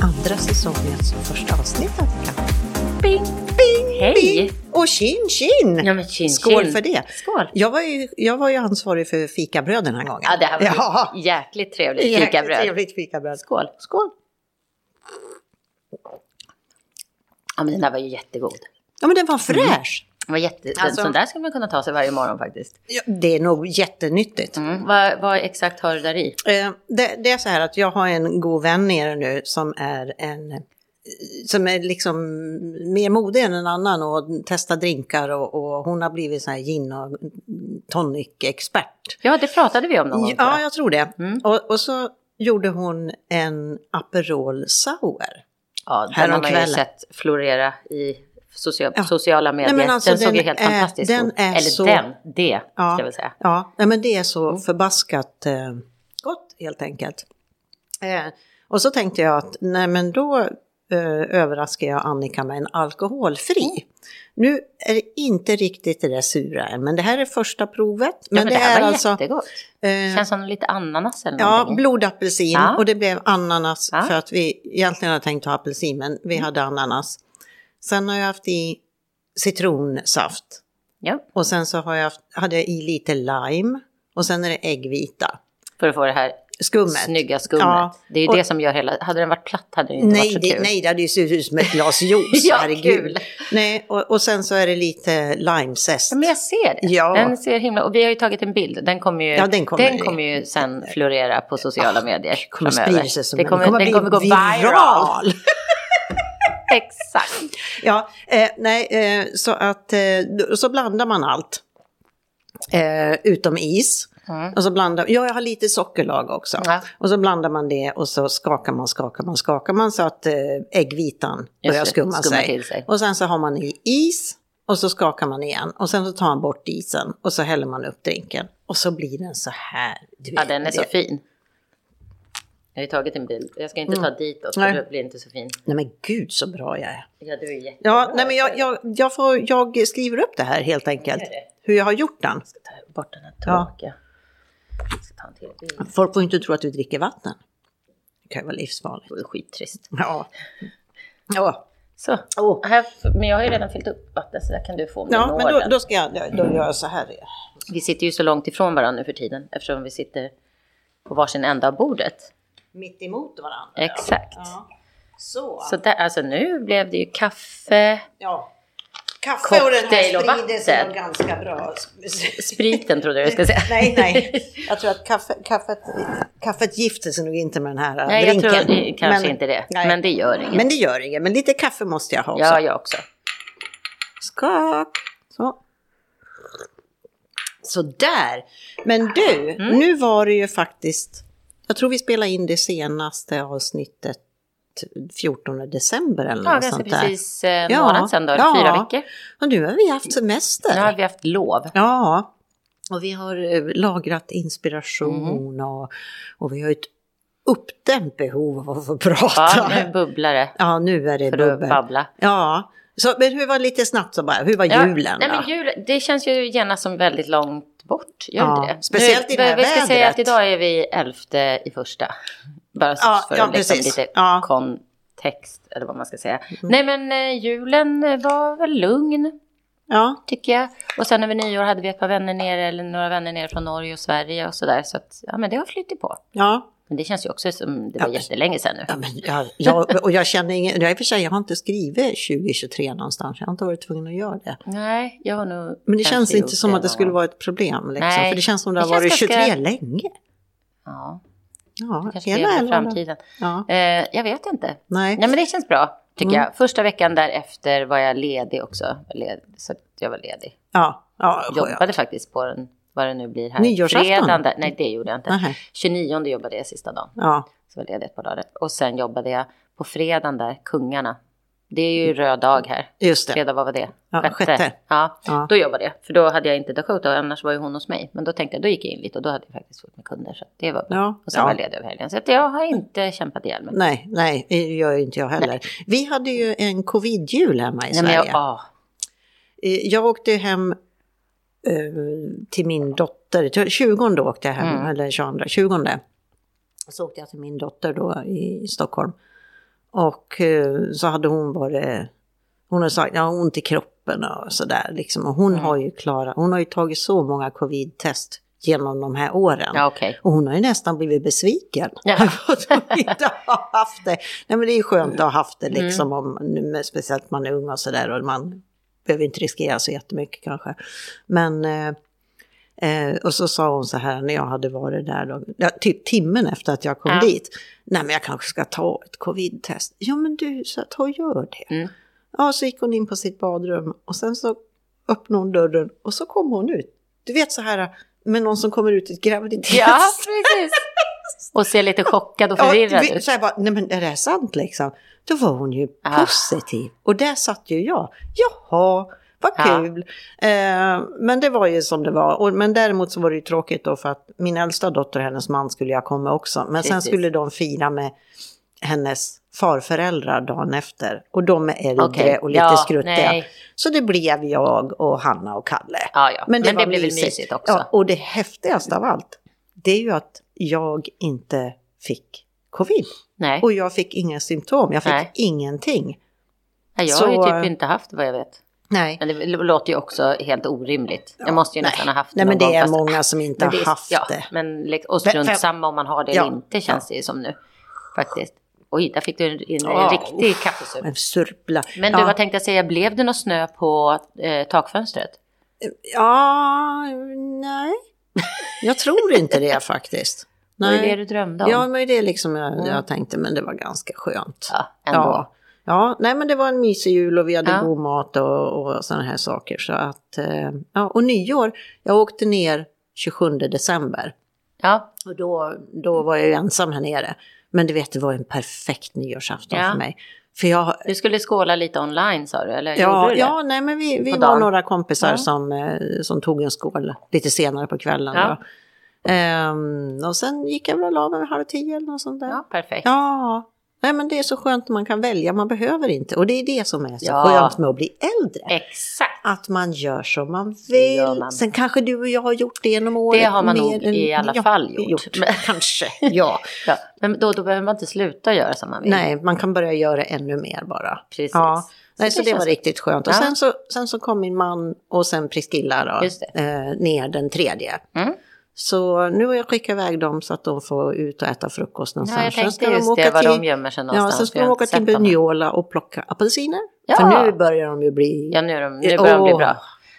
Andra säsongens första avsnitt, Annika. Bing! Bing, Hej! bing. Och tjin, tjin! Ja, men chin, Skål chin. för det. Skål! Jag var, ju, jag var ju ansvarig för fikabröd den här gången. Ja, det här var Ja. jäkligt trevligt Jäkligt fikabröd. Trevligt fikabröd. Skål! Skål! Ja, men den där var ju jättegod. Ja, men den var fräsch. Den var jätte... Alltså- sån där skulle man kunna ta sig varje morgon faktiskt. Ja, det är nog jättenyttigt. Mm. Vad, vad exakt har du där i? Eh, det, det är så här att jag har en god vän nere nu som är en som är liksom mer modig än en annan och testar drinkar och, och hon har blivit så här gin och tonic-expert. Ja, det pratade vi om någon gång. Ja, jag tror det. Mm. Och, och så gjorde hon en Aperol Sour. Ja den har man ju sett florera i socia Ja. sociala medier. men alltså, den såg den ju helt är- fantastisk den ut. Eller så- den, det ska Ja. jag väl säga. Ja, nej, men det är så Mm. förbaskat eh, gott helt enkelt. Eh, och så tänkte jag att nej men då eh, överraskar jag Annika med en alkoholfri. Mm. Nu är det inte riktigt det där sura än, men det här är första provet. Men, ja, men det, här är alltså jättegott. eh, Känns som lite ananas eller Ja, någonting. blodapelsin Ja. och det blev ananas Ja. för att vi egentligen hade tänkt ha apelsin men vi hade ananas. Sen har jag haft i citronsaft Ja, och sen så har jag haft, hade jag i lite lime och sen är det äggvita. för att få det här Skummet. snygga skummet. Ja. Det är ju Och- det som gör hela... Hade den varit platt hade det inte Nej varit så det, kul. nej, det hade ju sett ut som ett glas juice, Ja, herregud. kul. Nej, och, och sen så är det lite limezest. Ja, Men jag ser det. Ja. Den ser himla... Och vi har ju tagit en bild. Den kommer ju, Ja, den kommer- kommer ju sen florera på sociala medier kommer framöver. sig som det kommer, kommer den bli kommer gå viral. viral. Exakt. Ja, eh, nej, eh, så att eh, så blandar man allt. Eh, utom is. Mm. Och så blandar, ja, jag har lite sockerlag också. Ja. Och så blandar man det och så skakar man, skakar man, skakar man så att eh, äggvitan börjar skumma sig. sig. Och sen så har man i is och så skakar man igen. Och sen så tar man bort isen och så häller man upp drinken. Och så blir den så här. Du Ja, den är så det- fin. Jag har ju tagit en bild. Jag ska inte ta ditåt för Mm. Nej. det blir inte så fin. Nej men gud så bra jag är. Ja, du är jättebra. Ja, nej men jag, jag, jag, får, jag skriver upp det här helt enkelt. Hur jag har gjort den. Jag ska ta bort den här Ja. tråkiga. Jag Folk får inte tro att du dricker vatten. Det kan ju vara livsfarligt. Det är skittrist. Ja. Ja, Så, oh. här, men jag har ju redan fyllt upp vatten så där kan du få om ja men då, då ska jag då gör jag så här. Vi sitter ju så långt ifrån varandra nu för tiden eftersom vi sitter på varsin ända av bordet. Mitt emot varandra. Exakt. Ja. Så. Så där, alltså nu blev det ju kaffe, Ja. Kaffe och den Cocktail och här sprider sig vatten. nog ganska bra. spriten trodde jag jag skulle säga. nej, nej. Jag tror att kaffe, kaffet, kaffet gifter sig nog inte med den här Nej, jag drinken. tror det, kanske Men- inte det. nej. Men det gör inget. Men det gör inget. Men lite kaffe måste jag ha också. ja, jag också. Skak. Så. Så där. Men du, Mm. nu var det ju faktiskt, jag tror vi spelade in det senaste avsnittet 14 december eller Ja, något ganska sånt där. precis en Ja, månad sedan då, ja. fyra veckor. Och nu har vi haft semester. Nu har vi haft lov. Ja, och vi har eh, lagrat inspiration Mm. och, och vi har ett uppdämt behov av att få prata. Ja, nu bubblar det Ja, nu är det för att bubbel. babbla. Ja, så, men hur var lite snabbt så bara, hur var Ja, julen nej, men jul, det känns ju genast som väldigt långt bort. Gör Ja, det speciellt nu, i det här Vi ska säga att vädret. idag är vi elfte i första. Bara Ja, för ja, liksom lite Ja. kontext, eller vad man ska säga. Mm. Nej, men eh, julen var väl lugn, Ja, tycker jag. Och sen över nyår hade vi ett par vänner nere, eller några vänner nere från Norge och Sverige och sådär. Så att, ja, men det har flyttat på. ja. Men det känns ju också som det var Ja, jättelänge sedan nu. ja, men jag, jag, och jag känner ingen, jag, för sig, jag har inte skrivit 2023 någonstans, jag har inte varit tvungen att göra det. Nej, jag har nog Men det känns inte som att det skulle vara ett problem. Liksom. Nej, För det känns som det det har varit känns 23 ganska- länge. Ja, Ja, kanske hela det för elvan. framtiden. Ja, Eh, jag vet inte. nej. Nej men det känns bra tycker Mm. jag. Första veckan därefter var jag ledig också. Så jag var ledig. Ja, ja, Jobbade faktiskt på den, vad det nu blir här. Nyårsafton? Där, nej det gjorde jag inte. Nej. 29 jobbade jag sista dagen. Ja, Så var jag ledig ett par dagar. Och sen jobbade jag på fredagen där, Kungarna. Det är ju röd dag här. Just det. Fredag, vad var det? Ja, sjätte. Ja, Ja. då jobbade jag. För då hade jag inte Dakota och annars var ju hon hos mig. Men då tänkte jag, då gick jag in lite och då hade jag faktiskt fått med kunder. Så det var bra. Ja, Och sen ja. var jag ledig över helgen. Så jag har inte kämpat ihjäl mig. Nej, nej, det gör inte jag heller. Vi hade ju en covid-jul hemma i Nej, men Sverige. jag, ah, Jag åkte hem eh, till min dotter, till 20 åkte jag hem, Mm. eller 22, 20. Så åkte jag till min dotter då i Stockholm. Och eh, så hade hon varit, hon har sagt, jag har ont i kroppen och sådär liksom. Och hon Mm. har ju klarat, hon har ju tagit så många covid-test genom de här åren. ja okej. Och hon har ju nästan blivit besviken. Ja. Att hon inte har haft det. Nej men det är ju skönt att ha haft det Mm. liksom, om, speciellt man är ung och sådär och man behöver inte riskera så jättemycket kanske. Men, eh, eh, och så sa hon så här när jag hade varit där, då, ja, typ timmen efter att jag kom Ja. dit. Nej men jag kanske ska ta ett covid-test. Ja men du, så ta och gör det. Mm. Ja, så gick hon in på sitt badrum och sen så öppnade hon dörren och så kom hon ut. Du vet så här med någon som kommer ut i ett graviditetstest. Ja, precis. Och ser lite chockad och Ja, förvirrad vi- ut. så här bara, nej men är det här sant liksom? Då var hon ju Ah. positiv. Och där satt ju jag. Jaha, vad Ja. kul. Eh, men det var ju som det var. Och, men däremot så var det ju tråkigt då för att min äldsta dotter och hennes man skulle jag komma också. Men sen Precis. skulle de fira med hennes farföräldrar dagen efter. Och de är äldre Okej. och lite Ja, skruttiga. nej. Så det blev jag och Hanna och Kalle. Ja, ja. Men det, var blir väl mysigt också. Ja, och det häftigaste av allt, det är ju att jag inte fick covid. Nej. Och jag fick inga symptom, jag fick Nej. ingenting. Nej, jag har ju så- typ inte haft det vad jag vet. Nej. Men det låter ju också helt orimligt. Jag måste ju nej. nästan ha haft det Nej men någon det gång, är fast- många som inte det har haft ja, det. Men och strunt samma om man har det Ja, eller inte känns det ju som nu. Faktiskt. Oj, där fick du en, en, Ja, riktig kaffesup. En surpla. Men du, ja. vad tänkte jag säga, blev det något snö på eh, takfönstret? Ja, nej. Jag tror inte det faktiskt. Är det Nej. du drömde om? Ja, men det är liksom jag, Mm. jag tänkte, men det var ganska skönt. Ja, ändå. Ja. Ja, nej men det var en mysig jul och vi hade Ja. god mat och, och sådana här saker. Så att, eh, ja, och nyår, jag åkte ner 27 december. Ja, Och då, då var jag ju ensam här nere. Men du vet, det var en perfekt nyårsafton Ja. för mig. För jag, du skulle skåla lite online sa du, eller ja, du ja, nej men vi, vi var dagen? några kompisar Ja. som, eh, som tog en skål lite senare på kvällen. Ja. Ehm, och sen gick jag väl mig vid halv tio eller något sånt där. Ja, perfekt. Ja, nej men det är så skönt att man kan välja, man behöver inte. Och det är det som är så Ja. skönt med att bli äldre. Exakt. Att man gör som man vill. man. Sen kanske du och jag har gjort det genom året. Det har man nog i alla ja, fall gjort. Men- Kanske, ja. Ja, men då, då behöver man inte sluta göra som man vill. Nej, man kan börja göra ännu mer bara. Precis. Ja. Nej, så, det det, var riktigt skönt. Och sen, så, sen så kom min man och sen Priscilla då, eh, ner den tredje. Mm. Så nu har jag skickat iväg dem så att de får ut och äta frukost någonstans. Ja, jag tänkte ska de just åka det, var till- de gömmer sig någonstans. Ja, sen ska de åka till. Bunyola och plocka apelsiner. Ja. För nu börjar de ju bli... Ja, nu, de, nu börjar de bli bra.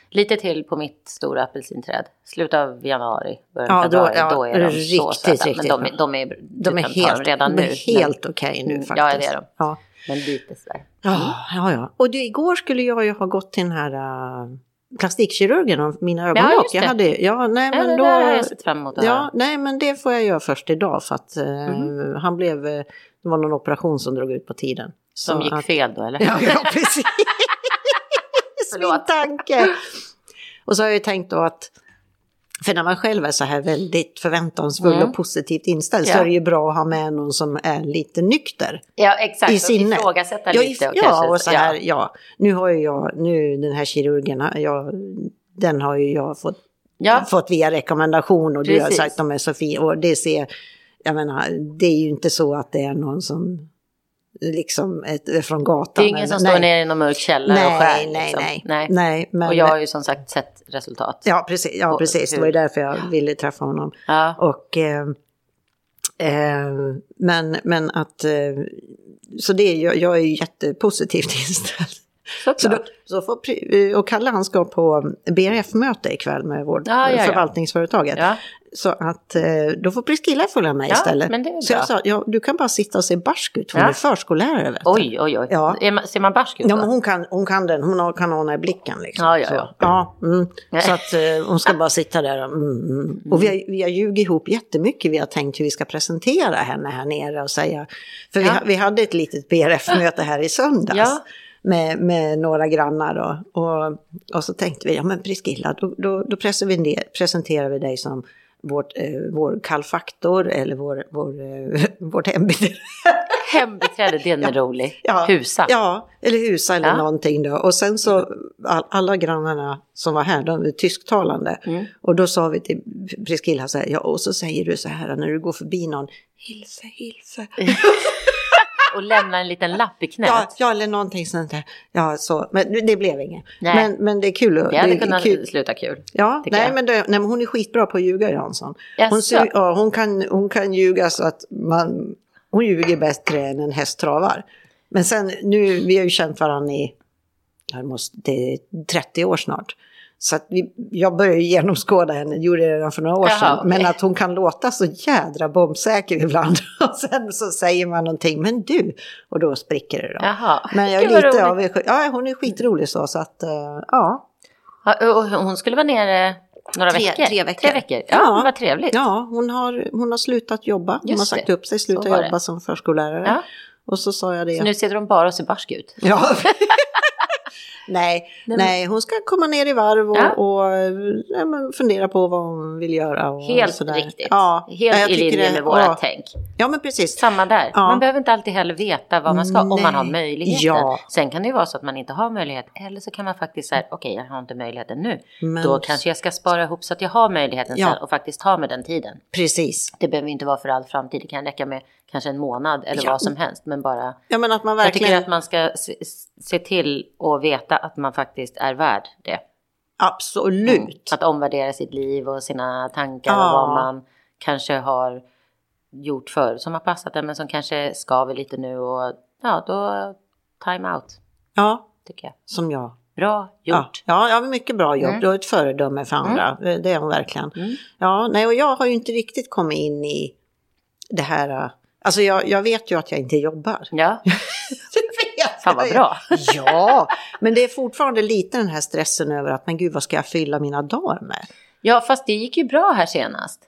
Lite till på mitt stora apelsinträd. Slutet av januari, början Ja, då- februari. ja, Då, är de så riktigt, söta. riktigt Men de, de är, de är helt, redan de nu. är helt okej nu Mm, faktiskt. ja, det är de. Ja. Men lite sådär. Ja, ja, ja. Och du, igår skulle jag ju ha gått till den här uh, plastikkirurgen och mina ögonlock. det. Jag hade, ja, nej, Ja, men det då, har jag sett fram emot att Ja, nej, men det får jag göra först idag för att eh, Mhm. han blev, eh, det var någon operation som drog ut på tiden. Som gick att, fel då, eller? Ja, ja precis. Min tanke. Och så har jag ju tänkt då att för när man själv är så här väldigt förväntansfull Mm. och positivt inställd så Ja. är det ju bra att ha med någon som är lite nykter. Ja, exakt. I och sinnet. ifrågasätta Ja, lite. Och ja, kanske, och så här, ja. ja. Nu har ju jag, nu den här kirurgen, jag, den har ju jag fått, Ja, fått via rekommendation och du har Precis. sagt att de är så fina. Och det ser, jag menar, det är ju inte så att det är någon som liksom ett, från gatan. det är ingen som står nere i någon mörk källare och Nej, skär. nej, liksom. nej, nej. nej. men, Och jag har ju som sagt sett resultat. Ja, precis. Ja, Och precis. Det var ju därför jag ville träffa honom. Ja. Och, eh, eh, men, men att, eh, så det jag, jag är ju jättepositivt inställd. Så då, så får, och Kalle han ska på BRF-möte ikväll med vårt Ja, ja, ja. förvaltningsföretaget. Ja. Så att eh, då får Priscilla följa med istället. så jag sa, ja, du kan bara sitta och se barsk ut, hon är förskollärare. Vet du. Oj, oj, oj. Ja. Man, ser man barsk ut Ja, men hon kan, hon kan den, hon har, kan den i blicken liksom. Ja, ja, så, ja. mm. Så att eh, hon ska bara sitta där och, mm, mm. Och vi har, vi har ljugit ihop jättemycket, vi har tänkt hur vi ska presentera henne här nere och säga. För vi, vi hade ett litet BRF-möte här i söndags. Ja. med, med några grannar. Och, och, och så tänkte vi, ja men Priscilla, då, då, då presenterar, presenterar vi dig som vårt, eh, vår kallfaktor eller vår, vår, eh, vårt hembiträde. Hembiträde, den är rolig. Ja, Husa. Ja, eller husa eller Ja. någonting då. Och sen så all, alla grannarna som var här, de är tysktalande. Mm. Och då sa vi till Priscilla så här, ja och så säger du så här när du går förbi någon, hilse, hilse. Och lämna en liten lapp i knät. Ja, ja, eller någonting sånt där. Ja, så, men det blev inget. Nej. Men, men det är kul. det hade är kunnat kul. sluta kul. Ja, nej jag. men, det, nej men hon är skitbra på att ljuga Jansson. Hon, sy- ja, hon, kan, hon kan ljuga så att man, hon ljuger bättre än en häst travar. Men sen nu, vi har ju känt varandra i, måste, det är 30 år snart. Så att vi, jag började genomskåda henne, gjorde det redan för några år Jaha, sedan. Men att hon kan låta så jädra bombsäker ibland. Och sen så säger man någonting, men du, och då spricker det då. Jaha. Men jag är lite roligt. avundsjuk. Ja, hon är skitrolig så, så att, eh, ja. Ja, och hon skulle vara nere några Tre- veckor? tre veckor. Tre veckor. Ja, Ja. vad trevligt. Ja, hon har, hon har slutat jobba. Hon Just har sagt det. upp sig, slutat jobba som förskollärare. Ja. Och så sa jag det. Så nu ser de bara och ser barsk ut. Ja. nej, nej, hon ska komma ner i varv och, Ja. och ja, men fundera på vad hon vill göra. Och Helt sådär. riktigt. Ja, Helt jag i linje med vårat ja. tänk. Ja, men precis. Samma där. Ja. Man behöver inte alltid heller veta vad man ska om man har Nej. möjligheten. Ja. Sen kan det ju vara så att man inte har möjlighet. Eller så kan man faktiskt säga, okej jag har inte möjligheten nu. Men- Då kanske jag ska spara ihop så att jag har möjligheten Ja. sen och faktiskt ta med den tiden. Precis. Det behöver inte vara för all framtid. Det kan räcka med kanske en månad eller Ja. vad som helst. Men bara, Ja, men att man jag verkligen... tycker att man ska se, se till och veta att man faktiskt är värd det. Absolut. Att omvärdera sitt liv och sina tankar Ja. och vad man kanske har gjort förr som har passat en men som kanske skaver lite nu och ja, då time out Ja, tycker jag. som jag. Bra gjort. ja, ja mycket bra jobb. Mm. Du har ett föredöme för andra. Det är hon verkligen. Mm. Ja, nej, och jag har ju inte riktigt kommit in i det här. Alltså jag, jag vet ju att jag inte jobbar. Ja, fan vad jag. bra. Ja, men det är fortfarande lite den här stressen över att men gud vad ska jag fylla mina dagar med? Ja, fast det gick ju bra här senast.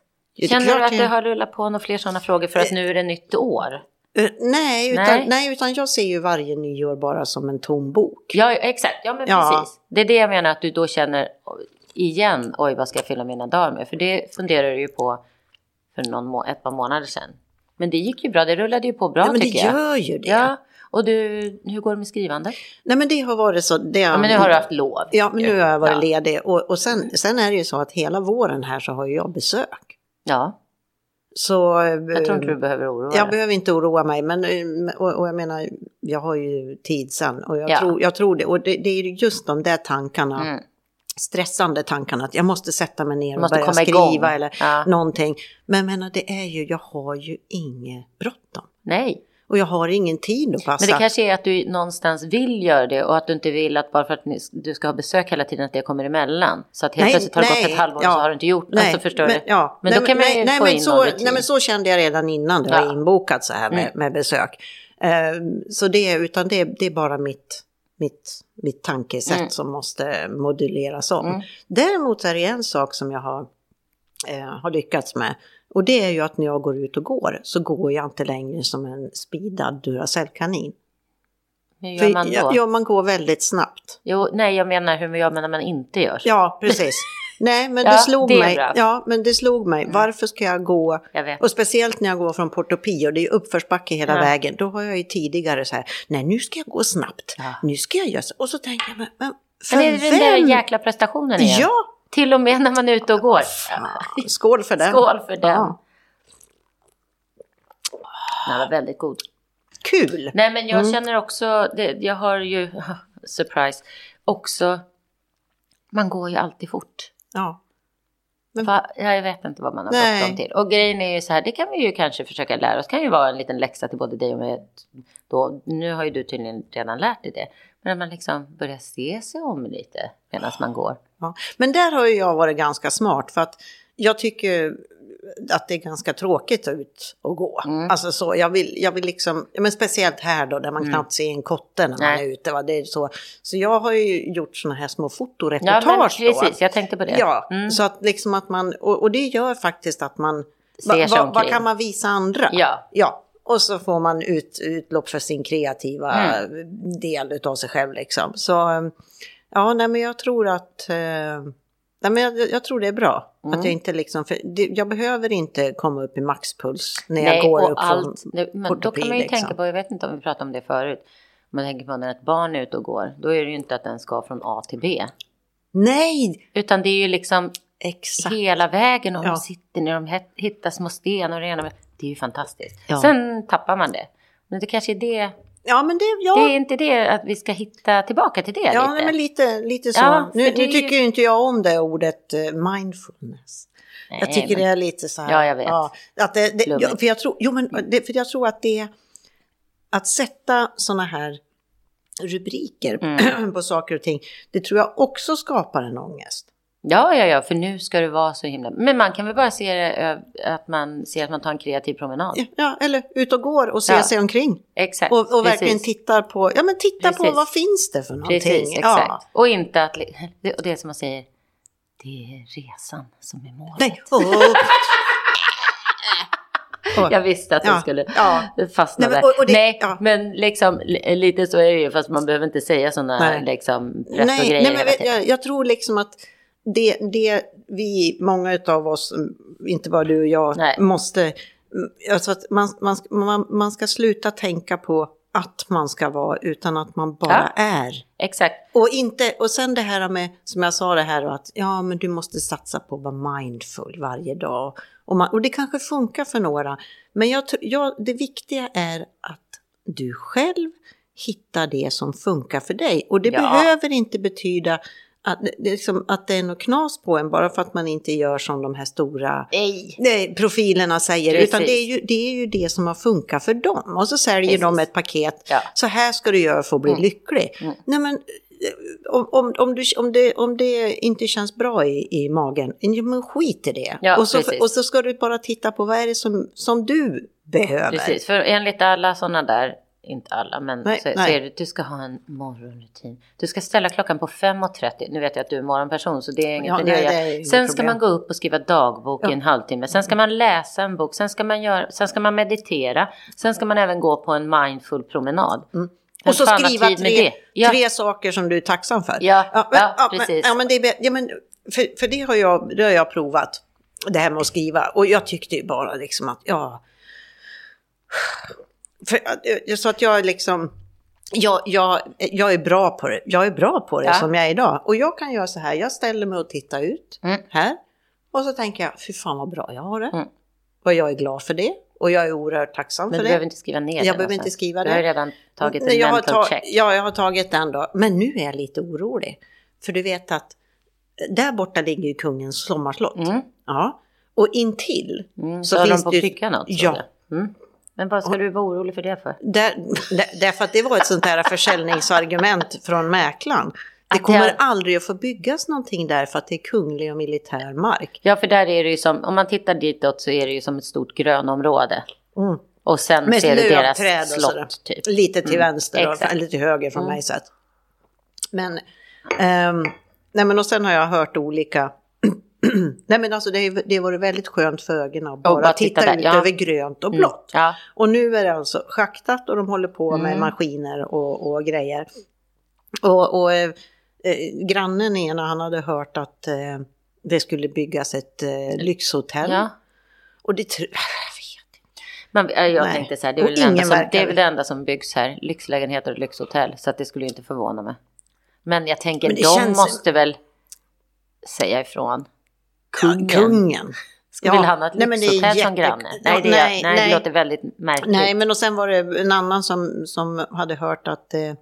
Känner du att det- det har rullat på några fler sådana frågor för att nu är det nytt år? Eh, nej, utan, Nej. nej. utan jag ser ju varje nyår bara som en tom bok. Ja, exakt. Ja, men Ja. precis. Det är det jag menar att du då känner igen, oj vad ska jag fylla mina dagar med? För det funderar du ju på för någon må- ett par månader sedan. Men det gick ju bra, det rullade ju på bra Ja, men det tycker jag. gör ju det. Ja, och du, hur går det med skrivandet? Nej, men det har varit så. Det, Ja, men nu har du haft lov. Ja, men nu har jag varit Ja. ledig. Och, och sen, sen är det ju så att hela våren här så har jag besök. Ja, Så... eh, jag tror inte du behöver oroa Jag dig. behöver inte oroa mig, men eh, och, och jag menar, jag har ju tid sen och jag, Ja. tror, jag tror det. Och det, det är ju just de där tankarna, Mm. Stressande tankarna, att jag måste sätta mig ner och börja skriva igång. eller Ja. någonting. Men jag menar, det är ju, jag har ju inget bråttom. Nej, Och jag har ingen tid att passa. men det kanske är att du någonstans vill göra det och att du inte vill att bara för att du ska ha besök hela tiden att det kommer emellan. Så att helt Nej, plötsligt har det nej, gått ett halvår ja. och så har du inte gjort Nej, alltså, förstår men? Ja. Men nej, då kan man ju nej, nej, få men in så. Nej men så kände jag redan innan det Ja. var inbokat så här med, Mm. med besök. Eh, så det, utan det, det är bara mitt, mitt, mitt tankesätt Mm. som måste moduleras om. Mm. Däremot är det en sak som jag har, eh, har lyckats med. Och det är ju att när jag går ut och går så går jag inte längre som en speedad Duracell-kanin. Hur gör För man då? ja, man går väldigt snabbt. Jo, nej, jag menar hur gör man när man inte gör? Ja, precis. Nej, men Ja, det slog det mig. bra. Mm. Ja, men det slog mig. Varför ska jag gå? Jag. Och speciellt när jag går från Porto Pio, det är uppförsbacke hela Ja. vägen. Då har jag ju tidigare så här, nej nu ska jag gå snabbt. Ja. Nu ska jag göra så. Och så tänker jag, men, men för Men är det den där vem? jäkla prestationen igen? Ja, Till och med när man är ute och går. skål för den. Skål för den. Ja. Den var väldigt god. Kul! Nej, men jag Mm. känner också, det, jag har ju, surprise, också, man går ju alltid fort. Ja. Men- Va, ja, jag vet inte vad man har Nej. bråttom till. Och grejen är ju så här, det kan vi ju kanske försöka lära oss. Det kan ju vara en liten läxa till både dig och mig. Då, nu har ju du tydligen redan lärt dig det. Men att man liksom börjar se sig om lite medan man går. Ja. Men där har ju jag varit ganska smart för att jag tycker att det är ganska tråkigt ut och gå. Mm. Alltså så, jag vill, jag vill liksom, ja, men speciellt här då där man Mm. knappt ser en kotte när man Nej. är ute. Va? Det är så. så jag har ju gjort sådana här små Ja, fotoreportage men då. precis, jag tänkte på det. Ja, Mm. så att liksom att man, och, och det gör faktiskt att man, Ser va, va, vad kan man visa andra? Ja. ja. Och så får man ut, utlopp för sin kreativa Mm. del utav sig själv liksom. Så ja, nej men jag tror att... Eh, nej men jag, jag tror det är bra. Mm. Att jag inte liksom... För det, jag behöver inte komma upp i maxpuls när Nej, jag går upp allt, från det, men då kan man ju liksom. tänka på, jag vet inte om vi pratade om det förut, om man tänker på när ett barn är ute och går, då är det ju inte att den ska från A till B. Nej! Utan det är ju liksom Exakt. hela vägen och Ja. de sitter ner, de hittar små stenar och det ena med- Det är ju fantastiskt. Ja. Sen tappar man det. Men det kanske är det, Ja, men det... Ja, det är inte det att vi ska hitta tillbaka till det ja lite. men lite, lite så. Ja, nu, nu ju- tycker ju inte jag om det ordet eh, mindfulness. Nej, Jag tycker men- det är lite så här. Ja, jag vet. att det, det, ja, för, jag tror, jo, men det, för jag tror att det... Att sätta såna här rubriker Mm. på saker och ting, det tror jag också skapar en ångest. Ja, ja, ja, för nu ska det vara så himla... Men man kan väl bara se det, att man ser att man tar en kreativ promenad. Ja, eller ut och går och ser Ja. sig omkring. Exakt. Och, och verkligen tittar på, ja men titta på Precis. vad finns det för någonting. Precis, exakt. Ja. Och inte att... det- Och det som man säger, det är resan som är målet. Nej. Åh. Jag visste att du Ja, skulle ja. fastna Nej, men- där. det- nej, ja. men liksom li- lite så är det ju, fast man behöver inte säga sådana liksom nej, och grejer nej, men jag, jag tror liksom att det, det vi, många av oss, mm, inte bara du och jag, Nej. måste... mm, Alltså att man, man, man, man ska sluta tänka på att man ska vara, utan att man bara är. Exakt. Och, inte, och sen det här med, som jag sa det här, att ja, men du måste satsa på att vara mindful varje dag. Och, man, och det kanske funkar för några. Men jag, jag, det viktiga är att du själv hittar det som funkar för dig. Och det Ja. behöver inte betyda att det, är liksom, att det är något knas på en bara för att man inte gör som de här stora Nej. profilerna säger. Precis. Utan det är, ju, det är ju det som har funkat för dem. Och så säljer Precis. de ett paket. Ja. Så här ska du göra för att bli Mm. lycklig. Mm. Nej men eh, om, om, om, du, om, det, om det inte känns bra i, i magen, ja, men skit i det. Ja, och, så, precis. och så ska du bara titta på vad är det som, som du behöver. Precis, för enligt alla sådana där, inte alla, men Nej, så, så nej. är det, du ska ha en morgonrutin. Du ska ställa klockan på 5.30. Nu vet jag att du är morgonperson så det är inget Ja, nej, det är Sen ska problem. man gå upp och skriva dagbok i Ja. en halvtimme. Sen ska man läsa en bok. Sen ska man, göra, sen ska man meditera. Sen ska man även gå på en mindful promenad. Vem Och så skriva tre? Ja. tre saker som du är tacksam för. Ja, ja, men, precis. ja, men det är, bä- ja, men för, för det, har jag, det har jag provat, det här med att skriva. Och jag tyckte ju bara liksom att, ja... För, att- så att jag liksom... Jag, jag, jag är bra på det, jag är bra på det Ja. som jag är idag. Och jag kan göra så här, jag ställer mig och tittar ut Mm. här. Och så tänker jag, fy fan vad bra jag har det. Mm. Och jag är glad för det. Och jag är oerhört tacksam Men för du det. behöver inte skriva ner Jag det behöver någonstans. inte skriva Du har det. redan tagit en jag mental ta- check. Ja, jag har tagit den då. Men nu är jag lite orolig. För du vet att där borta ligger ju kungens sommarslott. Mm. Ja. Och intill, Mm, Så så finns de på det ju- pricka något? Ja. jag. Mm. Men vad ska du vara orolig för det för? där, där, därför att det var ett sånt där försäljningsargument från mäklaren. Det kommer är- aldrig att få byggas någonting där för att det är kunglig och militär mark. Ja, för där är det ju som, om man tittar ditåt så är det ju som ett stort grönområde. Mm. Och sen Med ser du deras och slott typ. Lite till Mm, vänster och eller till höger från Mm. mig sett. Men, ehm, nej men och sen har jag hört olika Nej men alltså det, det vore väldigt skönt för ögonen att bara, bara titta, titta där, ut ja. över grönt och blått. Ja, Och nu är det alltså schaktat och de håller på med Mm. maskiner och, och grejer. Och, och eh, eh, grannen ena han hade hört att eh, det skulle byggas ett eh, lyxhotell. ja. Och det tr- jag vet inte. Men äh, jag Nej. tänkte så här, det är, väl det, som, det är väl det enda som byggs här. Lyxlägenheter och lyxhotell. Så att det skulle inte förvåna mig. Men jag tänker, Men de känns- måste väl säga ifrån. Kungen. Kungen. Ska vill han ha ett nej, men det är lyxhotell som jätte- granne? Ja, Nej, det, nej, nej, nej. det låter väldigt märkligt. Nej, men och sen var det en annan som, som hade hört att, eh,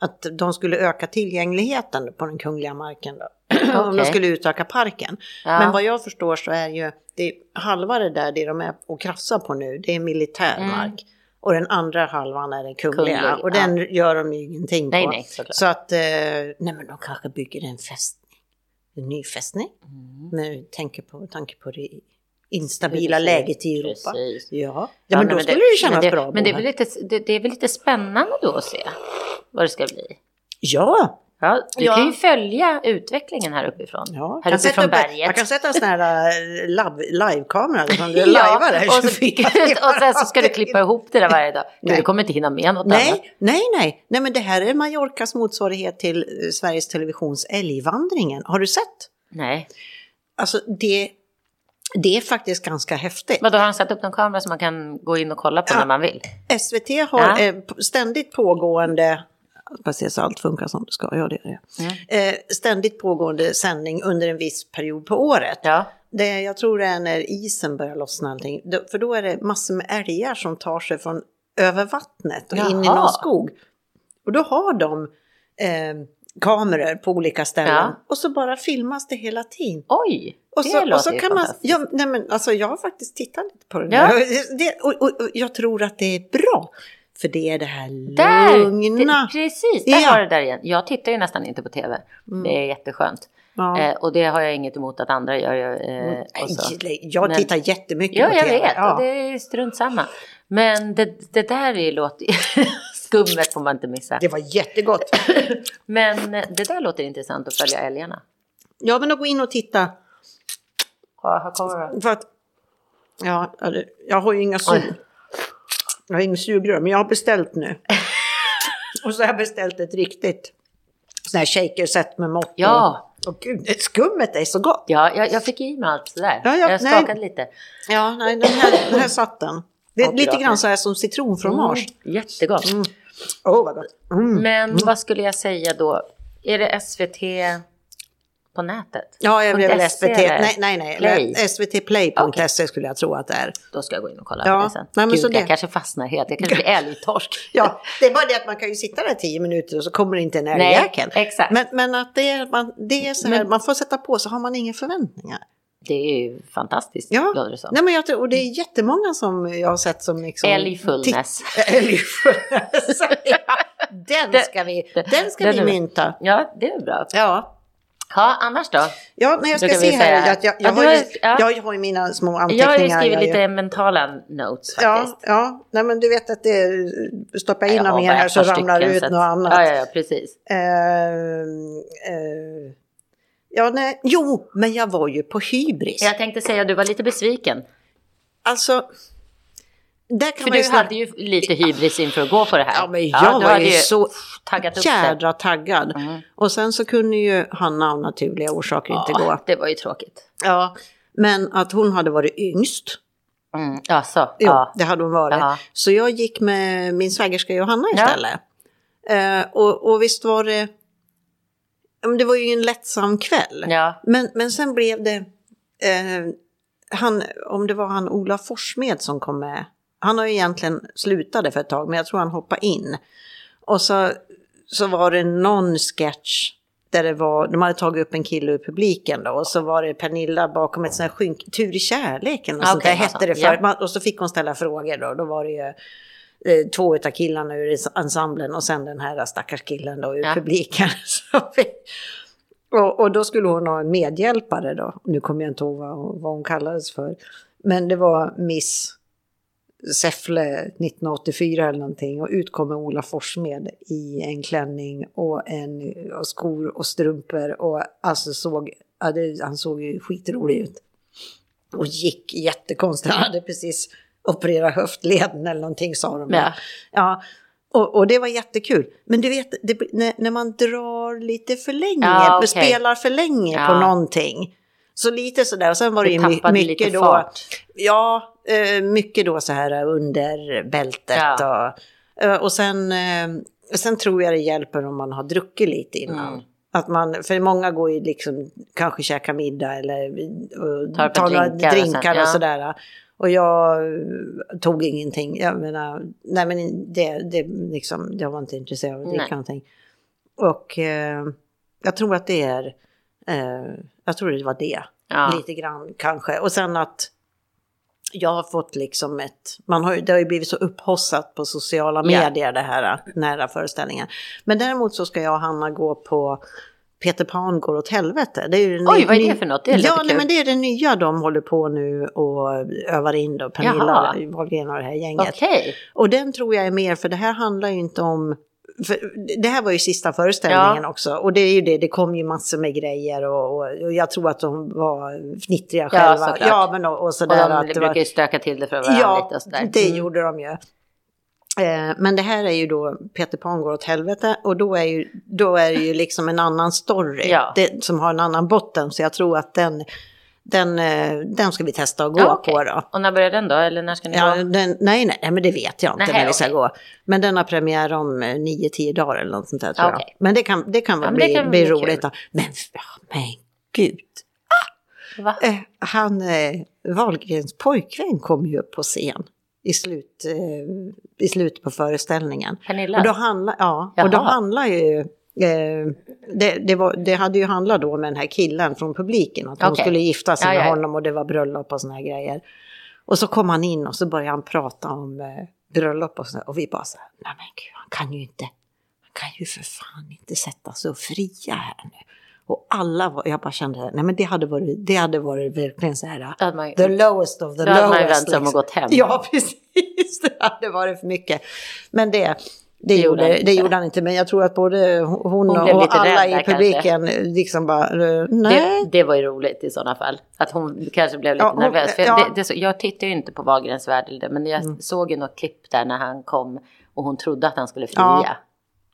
att de skulle öka tillgängligheten på den kungliga marken. Då. Om de skulle utöka parken. Ja. Men vad jag förstår så är ju det, halva det där, det de är och krassar på nu, det är militärmark. Och den andra halvan är den kungliga. Mm. Kunglig, och den gör de ju ingenting Nej, på. nej, såklart. så att, eh, nej men de kanske bygger en fästning. En ny fästning. Mm. Med tanke på, tanke på det instabila Precis, läget i Europa. precis. Ja, ja, men då skulle det ju kännas men det, bra Men det är, lite, det, det är väl lite spännande då att se vad det ska bli. Ja, Ja, du Ja. kan ju följa utvecklingen här uppifrån. Ja, här uppifrån upp, berget. man kan sätta en sån här eh, live- live-kamera som du Ja, lajvar det här och, så, 24 och sen så ska du klippa ihop det där varje dag. Nej. du kommer inte hinna med något annat. Nej, nej, nej, nej, men det här är Mallorcas motsvarighet till eh, Sveriges Televisions Älgvandringen. Har du sett? Nej. Alltså det, det är faktiskt ganska häftigt. Vadå, har han satt upp någon kamera som man kan gå in och kolla på Ja. när man vill? SVT har Ja. eh, ständigt pågående, bara se så allt funkar som det ska, ja det är det. Mm. Eh, ständigt pågående sändning under en viss period på året. Ja. Det, jag tror det är när isen börjar lossna allting. För då är det massor med älgar som tar sig från över vattnet och in i Jaha. någon skog. Och då har de eh, kameror på olika ställen. Ja. Och så bara filmas det hela tiden. Oj, Och det så, låter och så kan man, ja, nej men alltså jag har faktiskt tittat lite på det Ja. där. Det, och, och, och jag tror att det är bra. För det är det här Där! lugna. Det, precis, där Ja. Mm. har du det där igen. Jag tittar ju nästan inte på tv. Det är jätteskönt. Ja. Eh, och det har jag inget emot att andra gör. Jag, eh. Nej, jag Men- tittar jättemycket Ja, på jag tv. vet. Ja. Och det är strunt samma. Men det, det där är ju låter... Skummet får man inte missa. Det var jättegott. Men det där låter intressant att följa älgarna. Ja, men att gå in och titta. Ja, här kommer det. För att, ja, jag har ju inga sug. Jag har inget sugrör, men jag har beställt nu. och så har jag beställt ett riktigt sån här shaker-set med mått. Ja. Och, och gud, skummet är så gott. Ja, jag, jag fick i mig allt sådär. Ja, ja, jag nej. skakade lite. Ja, nej, den här, den här satt den. Det är Ja, lite bra. grann så här som citronfromage. Mm, jättegott. Åh, vad gott. Mm. Men vad skulle jag säga då? Är det SVT på nätet? Ja, jag blev väl SVT. Nej, nej, nej. Play. svtplay.se skulle jag tro att det är. Då ska jag gå in och kolla Ja, på det sen. nej, men Gud, så jag det- kanske fastnar helt. Jag kanske blir älgtorsk. Ja, det är bara det att man kan ju sitta där tio minuter och så kommer det inte en älgjäkel. exakt. Men, men att det är, man, det är så här, Men- man får sätta på så har man inga förväntningar. Det är ju fantastiskt, Ja, låter det som. Nej, men jag och det är jättemånga som jag har sett som liksom... Älgfullness. Älgfullness. den ska vi, den- ska den vi mynta. Ja, det är bra. Ja. Ja, annars då? Ja, nej, jag ska se här. säga- Att jag, Ja, jag, du har ju, jag har ju mina små Jag anteckningar. har ju skrivit jag lite mentala notes faktiskt. Ja, ja. Nej, men du vet att det stoppar in Jag har mer här så ramlar det ut något annat. Ja, ja, precis. Ehm, eh, ja, nej. Jo, men jag var ju på hybris. Jag tänkte säga att du var lite besviken. Alltså, För du snacka- hade ju lite hybris inför att gå på det här. Ja, men jag du var ju så taggat jädra taggad. Mm. Och sen så kunde ju Hanna av naturliga orsaker inte gå. Ja, det var ju tråkigt. Ja, men att hon hade varit yngst. Mm. Ja, så. Jo, Ja. det hade hon varit. Ja. Så jag gick med min svägerska Johanna Ja. istället. Eh, och, och visst var det... ja, Det var ju en lättsam kväll. ja. Men, men sen blev det... Eh, han, om det var han Ola Forssmed som kom med. Han har ju egentligen slutade för ett tag, men jag tror han hoppade in. Och så, så var det någon sketch där det var, de hade tagit upp en kille ur publiken då och så var det Pernilla bakom ett sånt här skynk, Tur i kärleken och sånt Okej, där alltså, hette det ja. förut. Man- Och så fick hon ställa frågor då, då var det ju eh, två av killarna ur ensemblen och sen den här stackars killen då ur Ja. publiken. Och, och då skulle hon ha en medhjälpare då. Nu kommer jag inte ihåg vad, hon- vad hon kallades för. Men det var Miss Säffle 1984 eller någonting. Och ut kommer Ola Forssmed i en klänning och, en, och skor och strumpor. Och alltså såg, ja, det, han såg ju skitrolig ut. Och gick jättekonstigt. Han hade precis opererat höftleden eller någonting sa de. Ja. Ja, och, och det var jättekul. Men du vet, det, när, när man drar lite för länge, Ja, okej. spelar för länge Ja. på någonting. Så lite sådär, och sen var det, Det ju mycket då. fart. Ja, eh, mycket då så här under bältet. Ja. Och, eh, och sen, eh, sen tror jag det hjälper om man har druckit lite innan. Mm. Att man, för många går ju liksom, kanske käka middag eller och Tar tar några drinkar och drinkar sen- och sådär. Och jag tog ingenting. Jag menar, nej men det, det liksom, jag var inte intresserad av att dricka någonting. Och eh, jag tror att det är, eh, jag tror det var det. Ja. Lite grann kanske. Och sen att jag har fått liksom ett, man har, det har ju blivit så upphossat på sociala medier det här nära föreställningen. Men däremot så ska jag och Hanna gå på Peter Pan går åt helvete. Det är ju Oj, ny- vad är det för något? Det låter ja, nej, men det är det nya de håller på nu och övar in då, Pernilla. Wahlgren och det här gänget. Okej. Och den tror jag är mer, för det här handlar ju inte om det här var ju sista föreställningen också. Och det är ju det, det kom ju massor med grejer och, och, och jag tror att de var fnittriga Ja, själva. såklart. Ja, men och, och Och sådär. de att det brukar ju stöka till det för varandra ja, lite och sådär. det Mm. gjorde de ju. Eh, Men det här är ju då Peter Pan går åt helvete och då är, ju, då är det ju liksom en annan story Ja. det, som har en annan botten. Så jag tror att den, den, eh, den ska vi testa att gå Ja, okej. på då. Och när börjar den då? Eller när ska ni Ja, gå? den, nej, nej, men det vet jag inte Nej, när vi ska okej. gå. Men den har premiär om eh, nio, tio dagar eller något sånt där tror Okej. jag. Men det kan, det kan, väl Ja, bli, kan bli bli roligt. Då. Men, men gud, Va? eh, han, eh, Wahlgrens pojkvän kom ju upp på scen i, slut, eh, i slutet på föreställningen. Pernilla? Och då handlar, ja, och då Jaha. handlar ju... Eh, det, det, var, det hade ju handlat då med den här killen från publiken, att hon Okej. skulle gifta sig med ja, ja. honom och det var bröllop och såna här grejer. Och så kom han in och så började han prata om eh, bröllop och så och vi bara så här, nej men gud, han kan ju inte, han kan ju för fan inte sätta sig och fria här nu. Och alla var, jag bara kände, nej men det hade varit, det hade varit verkligen så här, ju- the lowest of the Då hade man ju lowest. vänt sig om och gått hem. Ja, precis, det hade varit för mycket. Men det, det, gjorde gjorde, han det inte. gjorde han inte, men jag tror att både hon, Hon och alla i publiken liksom bara, eh, nej. Det, det var ju roligt i sådana fall. Att hon kanske blev lite Ja, hon- nervös. För ja. det, det, så- jag tittar ju inte på Wahlgrens värld, det, men jag Mm. såg ju något klipp där när han kom och hon trodde att han skulle fria. Ja.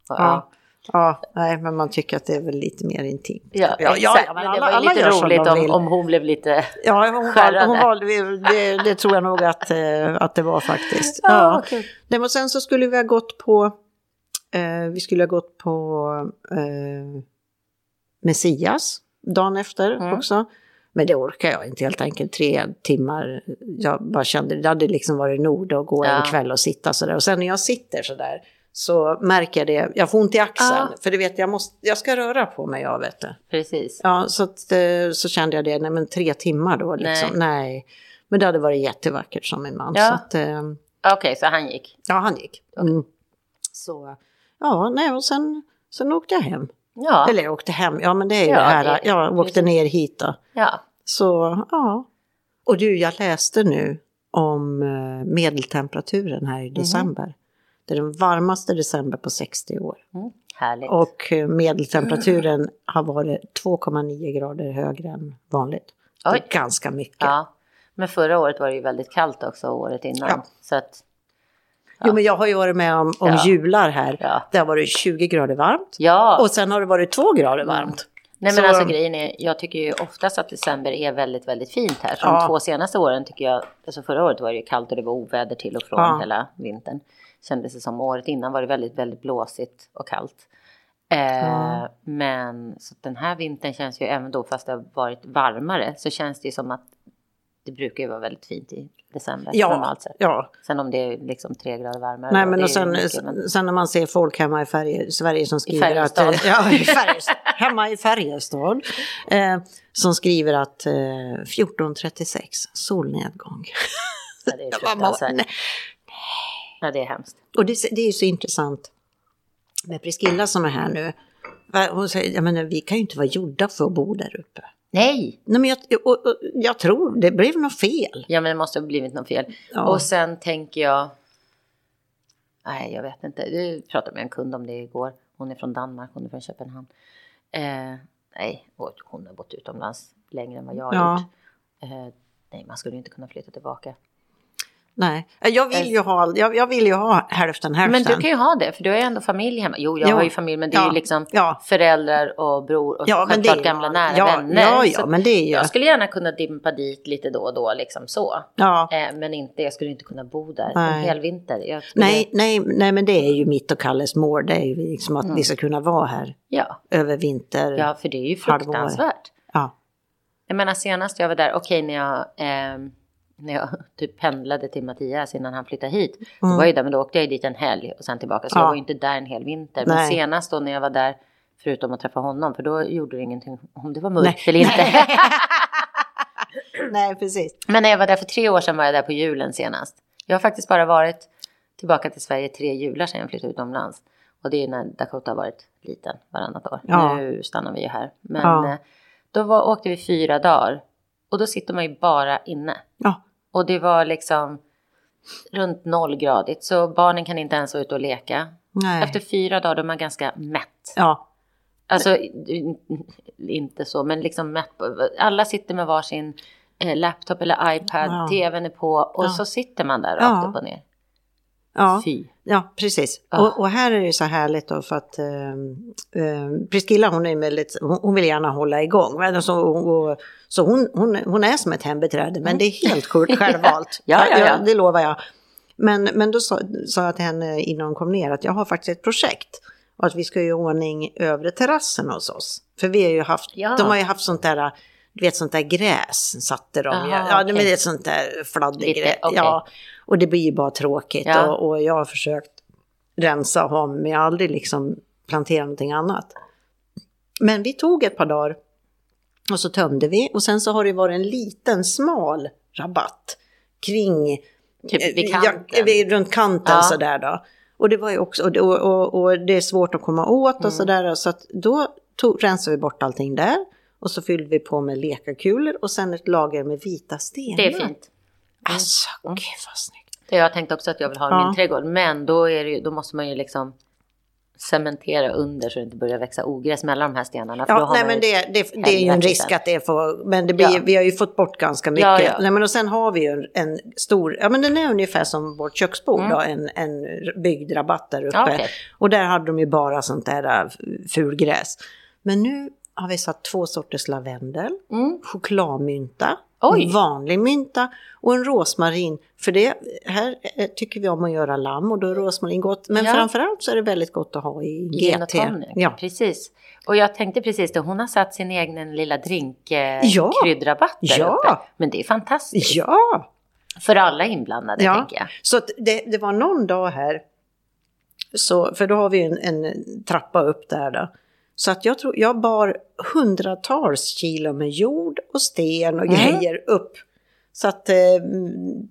Ja. Ja, nej, men man tycker att det är väl lite mer intimt. Ja, ja, ja, men, men det alla- var ju alla lite roligt om, om hon blev lite... Ja, hon valde, hon valde det, det tror jag nog att, eh, att det var faktiskt. Ja, Ja. okej. Nej, men sen så skulle vi ha gått på, eh, vi skulle ha gått på eh, Messias dagen efter Mm. också. Men det orkar jag inte helt enkelt, tre timmar. Jag bara kände, det hade liksom varit nog att gå Ja. en kväll och sitta sådär. Och sen när jag sitter sådär så märker jag det, jag får ont i axeln. Ja. För du vet, jag, måste, jag ska röra på mig, jag vet det. Precis. Ja, så, att, eh, så kände jag det, nej men tre timmar då liksom, nej. Men det hade varit jättevackert som min man. Ja. Eh, Okej, så han gick. ja, han gick. Mm. Så, ja, nej och sen, sen åkte jag hem. Ja. Eller jag åkte hem, ja men det är ju Ja, det här, det- jag åkte precis. ner hit då. ja. Så, ja. Och du, jag läste nu om eh, medeltemperaturen här i Mhm. december. Det är den varmaste december på 60 år. Mm. Härligt. Och eh, medeltemperaturen har varit 2,9 grader högre än vanligt. Det Oj. är ganska mycket. Ja. Men förra året var det ju väldigt kallt också, året innan. Ja. Så att, Jo, men jag har ju varit med om, om Ja. jular här. ja. Det har varit 20 grader varmt. Ja. Och sen har det varit 2 grader varmt. Nej men Så- alltså grejen är, jag tycker ju oftast att december är väldigt, väldigt fint här. Så Ja. de två senaste åren tycker jag, alltså förra året var det ju kallt och det var oväder till och från Ja. hela vintern. Kändes det som året innan var det väldigt, väldigt blåsigt och kallt. Eh, Ja. Men så den här vintern känns ju även då fast det har varit varmare så känns det ju som att det brukar ju vara väldigt fint i december Ja, normalt sett. ja. Sen om det är liksom tre grader varmare. Nej, men och sen, mycket, men- sen när man ser folk hemma i Färje, Sverige som skriver att... Eh, Ja, i Färjestad, hemma i Färjestad. Eh, som skriver att eh, 14.36, solnedgång. Ja, det är fruktansvärt. nej. Ja, det är hemskt. Och det, det är ju så intressant med Priscilla som är här nu. Hon säger, jag menar, vi kan ju inte vara gjorda för att bo där uppe. Nej! Nej, men jag, och, och, jag tror det blev något fel. Ja, men det måste ha blivit något fel. Ja. Och sen tänker jag... Nej, jag vet inte. Du pratade med en kund om det igår. Hon är från Danmark, hon är från Köpenhamn. Eh, nej, och hon har bott utomlands längre än vad jag har Ja. gjort. Eh, nej, man skulle inte kunna flytta tillbaka. Nej, jag vill ju ha, jag, jag vill ju ha hälften hälften. Men du kan ju ha det, för du har ju ändå familj hemma. Jo, jag Jo. har ju familj, men det är ju liksom ja. föräldrar och bror och Ja, självklart gamla nära ja, vänner. ja, ja, men det är ju... Jag skulle gärna kunna dimpa dit lite då och då, liksom så. Ja. Eh, men inte, jag skulle inte kunna bo där Nej. en hel vinter. Skulle, Nej, nej, nej, men det är ju mitt och Kalles mål. Det är ju liksom att vi ska kunna vara här Ja, över vinter. ja, för det är ju fruktansvärt. Ja. Jag menar senast jag var där, okej när jag, ehm, när jag typ pendlade till Mattias innan han flyttade hit. Då var jag där, men då åkte jag dit en helg och sen tillbaka. Så Mm. Ja. jag var inte där en hel vinter. Men Nej. senast då när jag var där, förutom att träffa honom, för då gjorde det ingenting om det var mörkt Nej. eller inte. nej, precis. men när jag var där för tre år sedan var jag där på julen senast. Jag har faktiskt bara varit tillbaka till Sverige tre jular sedan jag flyttade utomlands. Och det är när Dakota har varit liten varannat år. Ja. Nu stannar vi ju här. Men Ja. eh, då var, åkte vi fyra dagar. Och då sitter man ju bara inne. Ja, Och det var liksom runt nollgradigt. Så barnen kan inte ens vara ute och leka. Nej. Efter fyra dagar då är man ganska mätt. Ja, Alltså inte så, men liksom mätt. Alla sitter med varsin eh, laptop eller iPad, Ja. tvn är på och Ja. så sitter man där Ja. rakt upp och ner. Ja. Fy. Ja, precis. Ah. Och, och här är det så härligt då för att eh, eh, Priscilla hon är väldigt, hon, hon vill gärna hålla igång. Men Alltså, och, så hon, hon, hon är som ett hembiträde men det är helt kort självvalt. Ja, ja, ja. Det lovar jag. Men, men då sa, sa jag till henne innan hon kom ner att jag har faktiskt ett projekt. Och att vi ska göra ordning övre terrassen hos oss. För vi har ju haft, Ja. de har ju haft sånt där, du vet sånt där gräs satte de ju. Jaha, Ja, det okej. är ett sånt där fladdergräs. Okej. Ja, och det blir ju bara tråkigt. Ja. Och, och jag har försökt rensa och ha, men jag har aldrig liksom planterat någonting annat. Men vi tog ett par dagar och så tömde vi och sen så har det varit en liten smal rabatt kring Typ vid eh, kanten. Ja, runt kanten Ja. sådär då. Och det var ju också, och, och, och, och det är svårt att komma åt Mm. och sådär. Så att då tog, rensade vi bort allting där. Och så fyllde vi på med lekakulor och sen ett lager med vita stenar. Det är fint. Alltså, gud vad snyggt. Jag tänkt också att jag vill ha i Ja. min trädgård. Men då, det, då måste man ju liksom cementera under så det inte börjar växa ogräs mellan de här stenarna. Ja, nej men det, det, det är ju en risk att det får, men det blir, Ja. vi har ju fått bort ganska mycket. Ja, ja. Nej, men och sen har vi ju en, en stor, ja men den är ungefär som vårt köksbord Mm. då, en, en byggd rabatt där uppe. Okej. Och där hade de ju bara sånt där äh, fulgräs. Men nu har vi satt två sorters lavendel, Mm. chokladmynta, vanlig mynta och en rosmarin. För det här eh, tycker vi om att göra lamm och då är rosmarin gott. Men Ja. framförallt så är det väldigt gott att ha i GT. Ja. Precis. Och jag tänkte precis det, hon har satt sin egen lilla drink eh, Ja. där Ja. uppe. Men det är fantastiskt. ja, För alla inblandade Ja. tänker jag. Så det, det var någon dag här, så, för då har vi en, en trappa upp där då. Så att jag tror, jag bar hundratals kilo med jord och sten och Mm. grejer upp. Så att eh,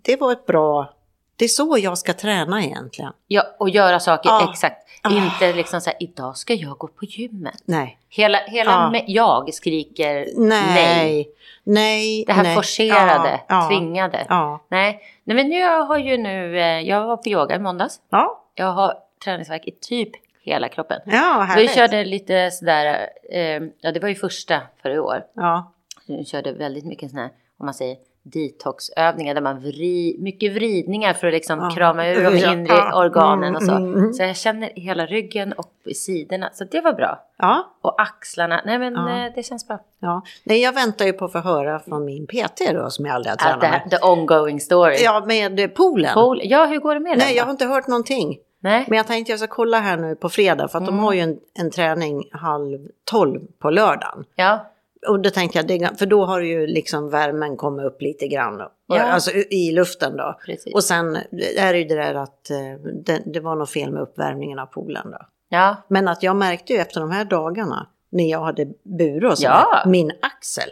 det var ett bra, det är så jag ska träna egentligen. Ja, och göra saker Ah. exakt. Ah. Inte liksom så här, idag ska jag gå på gymmet. Nej. Hela, hela Ah. jag skriker Nej. nej. Nej. Det här nej. forcerade, tvingade. Nej. nej, men jag har ju nu, eh, jag var på yoga i måndags. Ja. Jag har träningsvärk i typ hela kroppen. Ja, Vi härligt. körde lite sådär, eh, ja det var ju första för i år. Ja. Vi körde väldigt mycket sådana här, om man säger detoxövningar där man vri, mycket vridningar för att liksom Ja. krama ur de inre Ja. organen och så. Mm, mm. Så jag känner hela ryggen och i sidorna, så det var bra. Ja. Och axlarna, nej men Ja. eh, det känns bra. ja. Nej, jag väntar ju på att få höra från min PT då, som jag aldrig har tränat med. the ongoing story. Ja, med poolen. Cool. Ja, hur går det med den Nej, jag har inte hört någonting. Nej. Men jag tänkte jag ska kolla här nu på fredag för att Mm. de har ju en, en träning halv tolv på lördagen. Ja, Och då tänkte jag, det, för då har ju liksom värmen kommit upp lite grann. Ja. Alltså i luften då. precis. Och sen är det ju det där att eh, det, det var något fel med uppvärmningen av poolen då. ja, Men att jag märkte ju efter de här dagarna när jag hade burit och så Ja. min axel.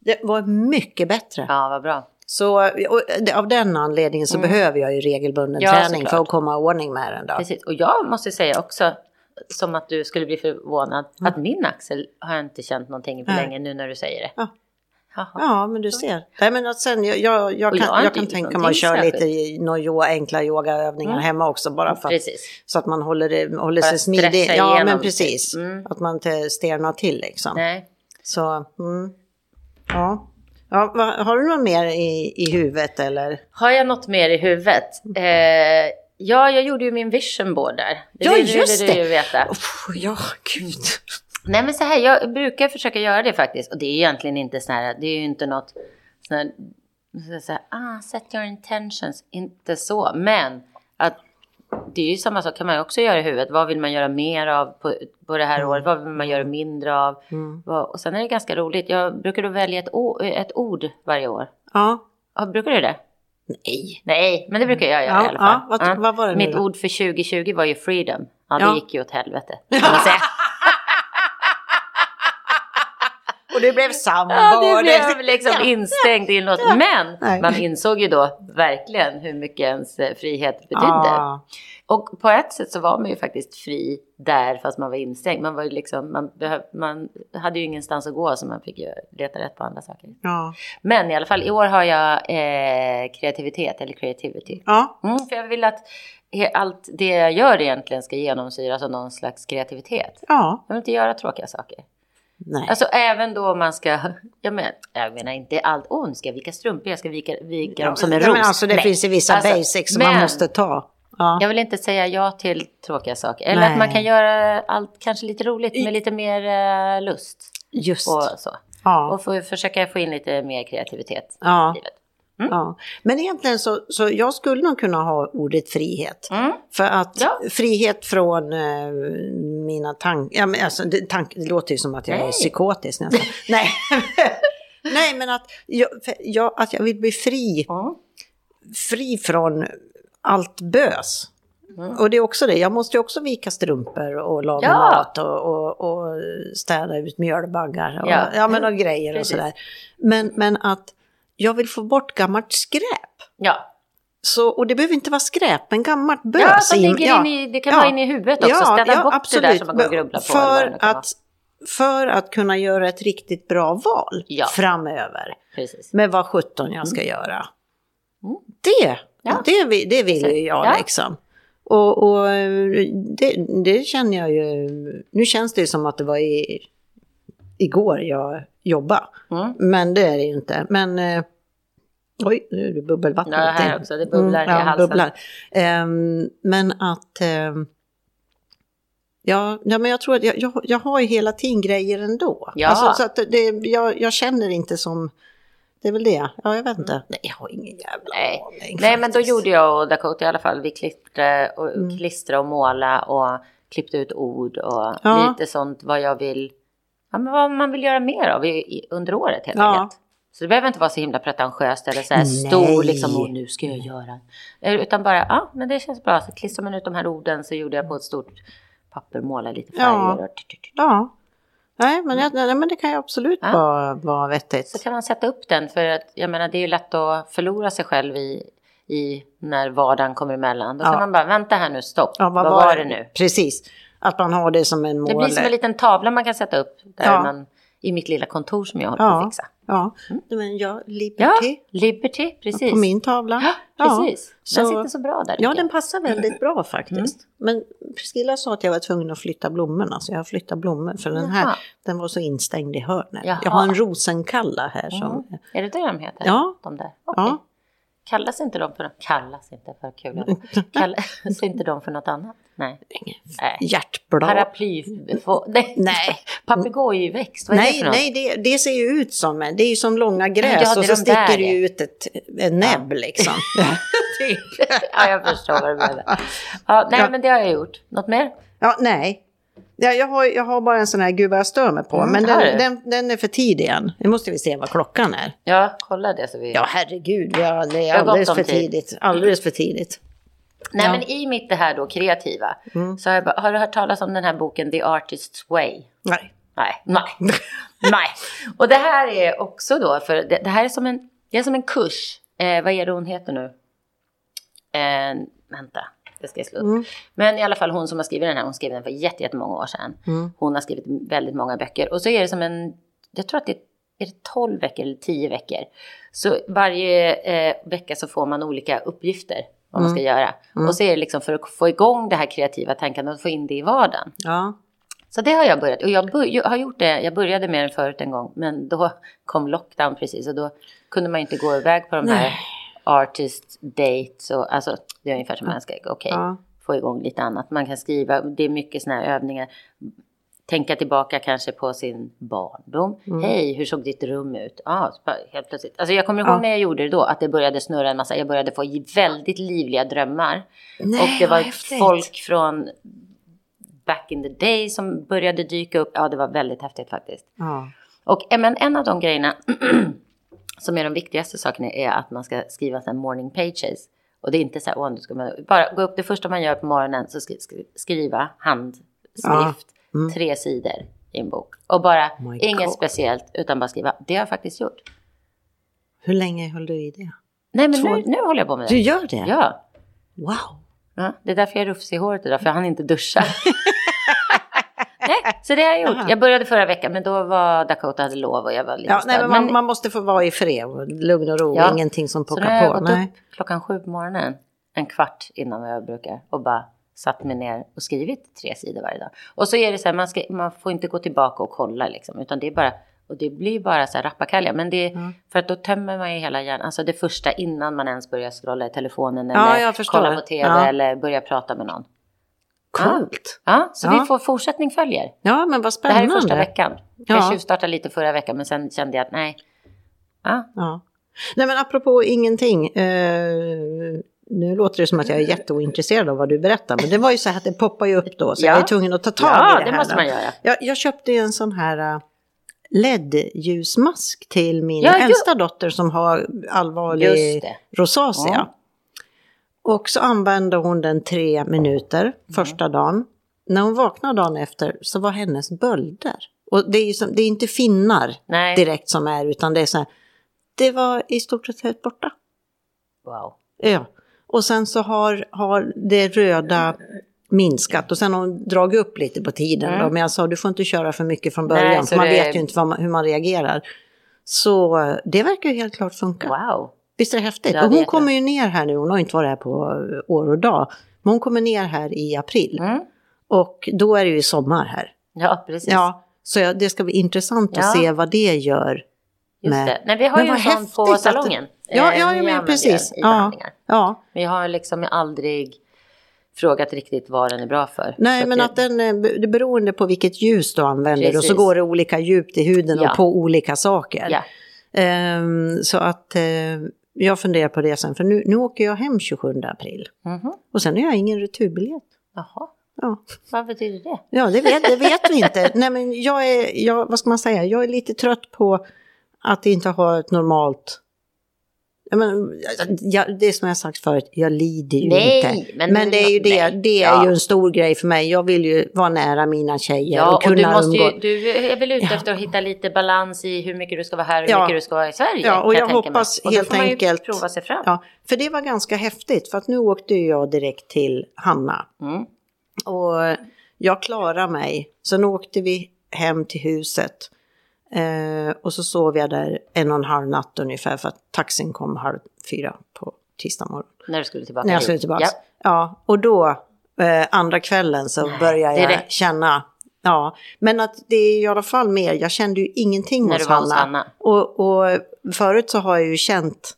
Det var mycket bättre. ja, vad bra. Så det- av den anledningen så Mm. behöver jag ju regelbunden Ja, träning såklart. för att komma i ordning med den då. Precis. Och jag måste säga också, som att du skulle bli förvånad, Mm. att min axel har jag inte känt någonting på Nej. länge nu när du säger det. Ja. Jaha. Ja, men du ser. Nej, men att sen, jag, jag, jag kan, jag kan tänka mig att köra lite några enkla yogaövningar Mm. hemma också bara för att, så att man håller, det, håller sig smidig. Ja, igenom men precis. Mm. Att man inte stelnar till liksom. Nej. Så, mm. ja. Ja har du något mer i, i huvudet eller? Har jag något mer i huvudet? Eh, ja, jag gjorde ju min vision board där. Ja, vill- just vill det. du ju veta. Uff, ja, gud. Nej men så här, jag brukar försöka göra det faktiskt. Och det är egentligen inte så här, det är ju inte något sån här, så här, ah, set your intentions. Inte så, men det är ju samma sak kan man ju också göra i huvudet. Vad vill man göra mer av på, på det här året? Vad vill man göra mindre av? Mm. Och sen är det ganska roligt. Jag brukar då välja ett, ett ord varje år. Ja. Ja, brukar du det? Nej. Nej, men det brukar jag göra Ja, i alla fall. ja, vad- vad var det Mitt ord för 2020 var ju freedom. Ja, det gick ju åt helvete. Kan man säga. Och det blev sambo. Ja, och blev liksom instängt i något. Men Nej. man insåg ju då verkligen hur mycket ens eh, frihet betydde. Ja. Och på ett sätt så var man ju faktiskt fri där fast man var instängd. Man, var ju liksom, man, behöv, man hade ju ingenstans att gå så man fick ju leta rätt på andra saker. Ja. Men i alla fall i år har jag eh, kreativitet eller creativity. Ja. Mm, för jag vill att allt det jag gör egentligen ska genomsyras av någon slags kreativitet. Ja, Jag vill inte göra tråkiga saker. Nej. Alltså även då man ska, jag menar, jag menar inte allt, åh nu ska jag vika strumpor, jag ska vika, vika dem som en ros. men alltså det Nej. finns ju vissa Alltså, basics som men man måste ta. Ja. Jag vill inte säga ja till tråkiga saker. Eller Nej. att man kan göra allt kanske lite roligt med lite mer eh, lust. Just. Och så. ja. Och få, försöka få in lite mer kreativitet Ja. i livet. Ja. Men egentligen så, så jag skulle nog kunna ha ordet frihet. Mm. För att Ja. frihet från eh, mina tankar, ja, alltså, det, tank, det låter ju som att jag är Nej. psykotisk nästan. Nej. Nej, men att jag, jag, att jag vill bli fri, Mm. fri från allt bös. Mm. Och det är också det, jag måste ju också vika strumpor och laga Ja. mat och, och, och städa ut mjölbaggar och, Ja. ja. men och grejer Precis. och sådär. Men, men att jag vill få bort gammalt skräp. Ja, Så, och det behöver inte vara skräp, men gammalt bös. ja som ligger ja. i, det kan vara inne i huvudet också. Städa bort det där som man går och grubblar på. För att, för att kunna göra ett riktigt bra val Ja. framöver Precis. med vad 17 jag ska göra. Mm. Det, Ja. det, vill, det vill ju jag Ja. liksom. Och, och det, det känner jag ju, nu känns det ju som att det var i, igår jag jobbade. Mm. Men det är det ju inte. Men eh, oj, nu är det bubbelvatten. Ja, här också. Det bubblar i ja, halsen. Bubblar. Ehm, men att... ehm, ja, ja, men jag tror att jag, jag, jag har ju hela tiden grejer ändå. Ja. Alltså, så att det, jag, jag känner inte som... Det är väl det. Ja, jag vet inte. Nej, jag har ingen jävla Mm. Nej. aning. Nej, men då gjorde jag och Dakota i alla fall. Vi klistrade och, Mm. klistra och måla och klippte ut ord och Ja. lite sånt vad jag vill. Ja, men vad man vill göra mer av i, i, under året helt Ja. enkelt. Så det behöver inte vara så himla pretentiöst eller så här Nej. stor liksom, och nu ska jag göra. Eh, Utan bara, ja, men det känns bra. Så klistrar man ut de här orden så gjorde jag på ett stort papper, måla lite färger. Ja. Och, Ja. Nej, men, jag, nej, men det kan ju absolut Ja. vara, vara vettigt. så kan man sätta upp den för att jag menar det är ju lätt att förlora sig själv i, i när vardagen kommer emellan. Då Ja. kan man bara, vänta här nu, stopp. Ja, vad, var det nu? Precis. Att man har det som en mål. Det blir som en liten tavla man kan sätta upp där Ja. man, i mitt lilla kontor som jag håller Ja. på att fixa. Ja, Mm. men ja, Ja, Liberty. Liberty, precis. På min tavla. Ja, precis. Den så- sitter så bra där. Ja, den passar väldigt bra faktiskt. Mm. Men Priscilla sa att jag var tvungen att flytta blommorna, så jag har flyttat blommor. För den här, Jaha. den var så instängd i hörnet. Jaha. Jag har en rosenkalla här som... Mm. Är det det de heter? Ja. De där? Okej. Ja. Kallas inte de för något? Kallas inte för kul. Kallas inte de för något annat? Nej. Nej. Hjärtblad. Paraply... Nej. Nej. Papegojväxt, vad är det Nej, för något? nej det, det ser ju ut som, det är ju som långa gräs Ja, det och så de sticker det ut ett, en näbb liksom. ja, jag förstår vad du menar. Ja, nej, Ja. men det har jag gjort. Något mer? Ja, nej. Ja, jag, har, jag har bara en sån här gud vad jag stör mig på, Mm, men den, den, den är för tidig än. Nu måste vi se vad klockan är. Ja, kolla det så vi... Ja, herregud, vi har, det är alldeles för tid. tidigt. Alldeles för tidigt. Nej, Ja. men i mitt det här då kreativa Mm. så har, jag, bara- har du hört talas om den här boken The Artist's Way? Nej. Nej, nej, nej. Och det här är också då, för det, det här är som en, det är som en kurs. Eh, vad är det hon heter nu? Eh, vänta, det ska upp. Mm. Men i alla fall hon som har skrivit den här, hon skrev den för jätte- jättemånga år sedan. Mm. Hon har skrivit väldigt många böcker. Och så är det som en, jag tror att det är, är det 12 veckor eller 10 veckor. Så varje eh, vecka så får man olika uppgifter vad man ska göra. Och så är det liksom för att få igång det här kreativa tänkandet och få in det i vardagen. Ja. Så det har jag börjat. Och jag, bör, har gjort det. Jag började med den förut en gång. Men då kom lockdown precis. Och då kunde man inte gå iväg på de här Nej. Artist dates. Och, alltså, det är ungefär som man ska, okej, Ja. få igång lite annat. Man kan skriva, det är mycket sådana här övningar. Tänka tillbaka kanske på sin barndom. Mm. Hej, hur såg ditt rum ut? Ja, ah, helt plötsligt. Alltså jag kommer ihåg Ja. när jag gjorde det då, att det började snurra en massa. Jag började få väldigt livliga drömmar. Nej, och det var häftigt. folk från back in the day som började dyka upp. Ja, det var väldigt häftigt faktiskt. Ja. Och eh, men en av de grejerna som är de viktigaste sakerna är att man ska skriva här morning pages. Och det är inte så här, åh, nu ska man bara gå upp det första man gör på morgonen så skri, skri, skriva handskrift, Ja. Mm. tre sidor i en bok. Och bara Oh inget speciellt utan bara skriva. Det har jag faktiskt gjort. Hur länge höll du i det? Nej, men Två- nu, nu håller jag på med Du det. gör det? Ja. Wow. Ja, det är därför jag är rufsig i håret idag, för jag hann inte duscha. nej, så det har jag gjort. Aha. Jag började förra veckan, men då var Dakota hade lov och jag var lite Ja, nej, men man, man måste få vara i fred lugn och ro. Ja. Ingenting som så nu har jag pockar på. gått Nej. upp klockan sju på morgonen. en kvart innan vad jag brukar och bara satt mig ner och skrivit tre sidor varje dag. Och så är det så här, man, ska, man får inte gå tillbaka och kolla liksom, utan det är bara, och det blir bara så här rappakalja. Men det, Mm. för att då tömmer man ju hela hjärnan, alltså det första innan man ens börjar scrolla i telefonen Ja, eller förstår. kolla på tv Ja. eller börja prata med någon. Coolt. Ja, så Ja. vi får fortsättning följer. Ja, men vad Det spännande. här är första veckan. Ja. Jag tjuvstartade lite förra veckan men sen kände jag att nej. Ja, Ja. Nej men apropå ingenting. Eh, nu låter det som att jag är jätteointresserad av vad du berättar. Men det var ju så här att det poppar ju upp då. Så Ja. jag är tvungen att ta tag ja i det, det här. måste då. man göra. Jag, jag köpte en sån här eh, LED-ljusmask till min Ja, äldsta dotter som har allvarlig det. rosacea. Ja. Och så använde hon den tre minuter första dagen. När hon vaknade dagen efter så var hennes bölder. Och det är som, det är inte finnar Nej. direkt som är utan det är så här. Det var i stort sett helt borta. Wow. Ja. Och sen så har, har det röda minskat och sen har hon dragit upp lite på tiden. Mm. Då. Men jag sa du får inte köra för mycket från början Nej, för man det- vet ju inte man, hur man reagerar. Så eh, det verkar ju helt klart funka. Wow. Visst är det häftigt? Ja, och det hon kommer ju ner här nu, hon har inte varit här på år och dag. Men hon kommer ner här i april Mm. och då är det ju sommar här. Ja, precis. Ja, så jag, det ska bli intressant att Ja. se vad det gör. Just med- det. Nej, vi har Men ju en sån på att det- salongen. Ja, Eh, ja, vi ja men precis. Ja, ja. Jag har liksom aldrig frågat riktigt vad den är bra för. Nej, Så men det, att den, eh, det beroende på vilket ljus du använder och så Precis. går det olika djupt i huden Ja. och på olika saker. Ja. Ehm, så att eh, jag funderar på det sen, för nu, nu åker jag hem 27 april. Mhm. Och sen har jag ingen returbiljett. Jaha, Ja, vad betyder det? ja det, vet, det vet vi inte. Nej, men jag är, jag, vad ska man säga, jag är lite trött på att inte ha ett normalt... Jag men, jag, det är som jag sagt förut, jag lider ju Nej, inte. men- Men, det är ju det, nej. det är Ja. ju en stor grej för mig. Jag vill ju vara nära mina tjejer Ja, och och kunna du, måste ju, du är väl ute Ja. efter att hitta lite balans i hur mycket du ska vara här och hur mycket du ska vara i Sverige. Ja, och jag mig. hoppas och helt enkelt- prova sig fram. Ja, för det var ganska häftigt för att nu åkte jag direkt till Hanna. Mm. Och jag klarade mig. Sen åkte vi hem till huset. Eh, och så sov jag där en och en halv natt ungefär för att taxin kom halv fyra på tisdag morgon. När du skulle tillbaka När jag skulle tillbaka. Ja. Ja. och då eh, andra kvällen så Nej, började jag direkt. känna. Ja, men att det är i alla fall mer. Jag kände ju ingenting När hos var hos Hanna. Hanna. Och, och förut så har jag ju känt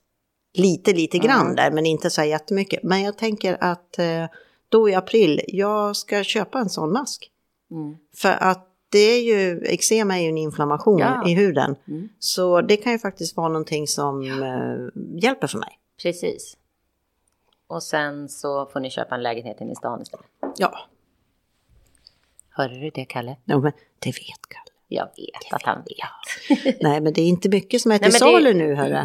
lite, lite grann Mm. där, men inte så här jättemycket. Men jag tänker att eh, då i april, jag ska köpa en sån mask. Mm. För att det är ju, eksem är ju en inflammation Ja. i huden. Mm. Så det kan ju faktiskt vara någonting som eh, hjälper för mig. Precis. Och sen så får ni köpa en lägenhet inne i stan istället. Ja, Hörde du det, Kalle? ja men det vet Kalle. Jag vet att han vet. Nej, men det är inte mycket som är till Nej, men det- salu nu, hörru.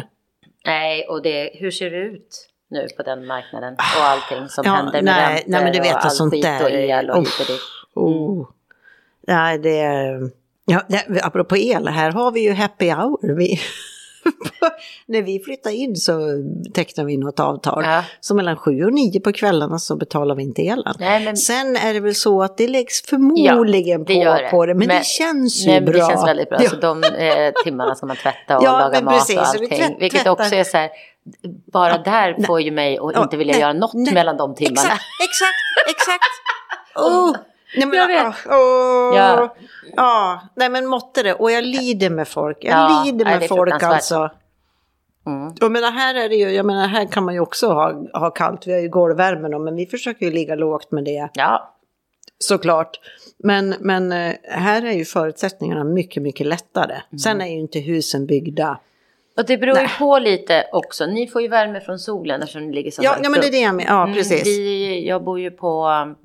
Nej, och det, hur ser det ut nu på den marknaden? Och allting som Ja, händer med nej, räntor nej, men du vet och all sånt skit där och el och Uff. hit och dit. Oh. Nej, det är... Ja, det, apropå el, här har vi ju happy hour. Vi, när vi flyttar in så tecknar vi något avtal. Ja. Så mellan sju och nio på kvällarna så betalar vi inte elen. Nej, men, Sen är det väl så att det läggs förmodligen det på, det. på det, men, Men- det känns ju nej, bra. det känns väldigt bra. Ja. Så de eh, timmarna ska man tvätta och Ja, laga mat precis, och allting. tvätt- vilket tvättar. också är så här, bara där får ju mig att Ja, inte vilja nej, göra något nej. mellan de timmarna. Exakt, exakt, exakt. Oh. Nej, men, Jag vet. åh, åh. Ja. ja, nej men måtte det. Och jag lider med folk. Jag Ja, lider med folk alltså. Mm. Jag menar här är det ju, jag menar här kan man ju också ha, ha kallt. Vi har ju golvvärme då, men vi försöker ju ligga lågt med det Ja, såklart. Men, men eh, här är ju förutsättningarna mycket, mycket lättare. Mm. Sen är ju inte husen byggda. Och det beror ju på lite också. Ni får ju värme från solen eftersom ni ligger så Ja, högt ja men det är det jag menar. Ja, Mm, precis. Vi, jag bor ju på um,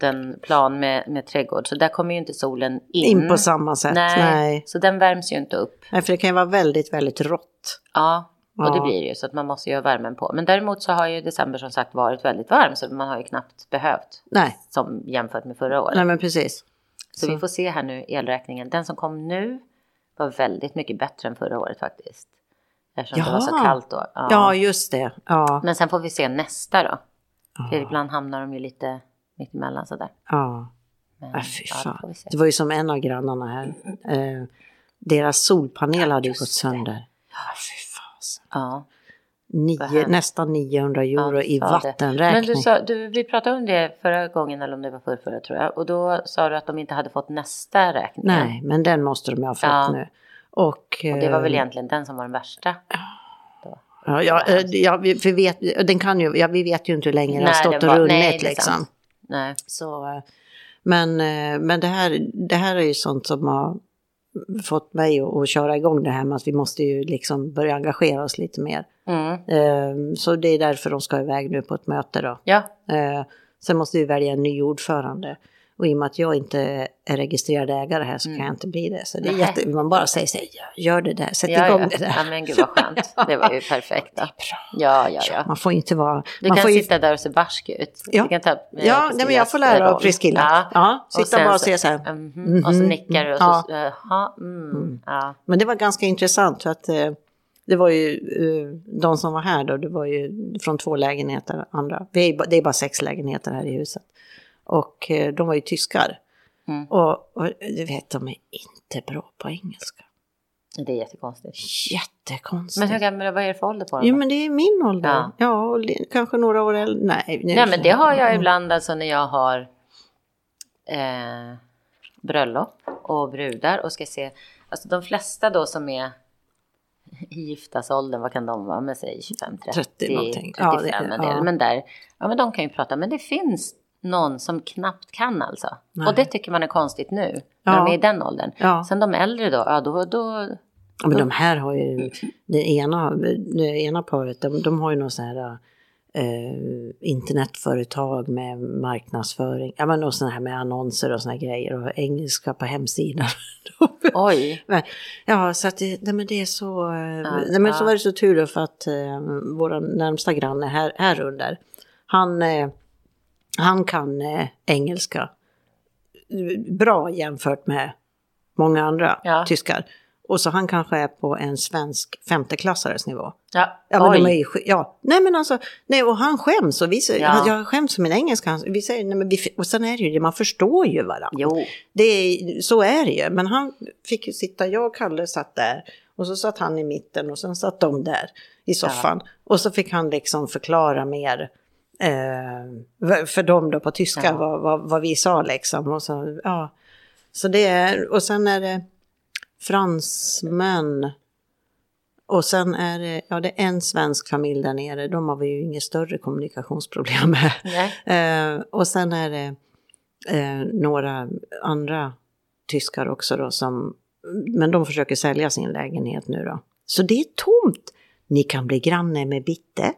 bottenplan med, med trädgård så där kommer ju inte solen in. In på samma sätt. Nej, Nej. så den värms ju inte upp. Nej, för det kan ju vara väldigt, väldigt rått. Ja, och det Ja. blir det ju så att man måste ju ha värmen på. Men däremot så har ju december som sagt varit väldigt varm så man har ju knappt behövt Nej, som jämfört med förra året. nej men precis. så, vi får se här nu elräkningen. Den som kom nu var väldigt mycket bättre än förra året faktiskt. Eftersom det var så Ja. kallt då. Ja, just det. Ja, Men sen får vi se nästa då. För ibland hamnar de ju lite mitt emellan sådär. ja. Men, Äh, fy ja, det fan. vi se. Det var ju som en av grannarna här. Eh, deras solpanel hade ju gått sönder. Ja, fy fasen. Ja. nio, nästan 900 euro Ja, i det. vattenräkning. Men du sa, du, vi pratade om det förra gången eller om det var förra, förra tror jag. Och då sa du att de inte hade fått nästa räkning. Nej, men den måste de ha fått Ja. nu. Och, Och det var väl eh, egentligen den som var den värsta. Ja, ja, eh, ja vi, vet, den kan ju, ja, vi vet ju inte hur länge det har stått och runnit liksom. Nej. Så, eh, men men det, här, det här är ju sånt som har fått mig att, att köra igång det här med att vi måste ju liksom börja engagera oss lite mer. Mm. Så det är därför de ska iväg nu på ett möte då. Ja, Sen måste vi välja en ny ordförande. Och i och med att jag inte är registrerad ägare här så kan jag inte bli det. Så det är jätte, man bara säger så här, "Ja, gör det där, sätt ja, igång ja. det där. ja, men gud vad skönt. Det var ju perfekt. Då. Ja, ja, ja. Man får inte vara... Du man kan får ju, sitta där och se barsk ut. Ja. Du kan ta, eh, Ja, nej, men jag får lära av. Priscilla. Ja. Ja, Och sitta sen bara och så- se så här. Mhm. Och så Mhm. nickar du och så, Ja. jaha, mm, ja. Men det var ganska intressant för att eh, det var ju eh, de som var här då, det var ju från två lägenheter andra. Det är bara sex lägenheter här i huset. Och eh, de var ju tyskar. Mm. Och, och du vet, de är inte bra på engelska. Det är jättekonstigt. Jättekonstigt. Men hur gamla, vad är det för ålder på dem? Jo men det är min ålder. Ja. Ja, och kanske några år äldre. Nej, Nej men det har jag ibland alltså när jag har eh, bröllop och brudar och ska se, alltså de flesta då som är i giftasåldern, vad kan de vara, med sig 25, 30, 30 någonting. 35 Ja, det- ja. Men där, ja men de kan ju prata, men det finns någon som knappt kan alltså. Nej. Och det tycker man är konstigt nu, när Ja. de är i den åldern. Ja. Sen de äldre då, ja då, då Ja, men de här har ju, det ena, det ena paret, de, de har ju något så här eh, internetföretag med marknadsföring, ja men och sådana här med annonser och såna här grejer och engelska på hemsidan. oj, Men, ja, så att det, nej, men det är så, eh, Ja, nej, men så var det så tur då för att eh, vår närmsta granne här, här under, han, eh, han kan eh, engelska bra jämfört med många andra Ja. tyskar. Och så han kanske är på en svensk femteklassares nivå. ja, Ja, men oj. de är ju, ja, nej men alltså, nej och han skäms och vi säger, Ja. jag skäms för min engelska, vi säger, nej men vi, och sen är det ju det, man förstår ju varandra. Jo, Det är, så är det ju, men han fick ju sitta, jag och Kalle satt där och så satt han i mitten och sen satt de där i soffan. Och så fick han liksom förklara mer eh, för dem då på tyska Ja. vad, vad, vad vi sa liksom. Och så, ja. så det är, och sen är det fransmän. Och sen är det, ja det är en svensk familj där nere, de har vi ju inget större kommunikationsproblem med. Eh, och sen är det eh, några andra tyskar också då som, men de försöker sälja sin lägenhet nu då. Så det är tomt. Ni kan bli granne med Bitte.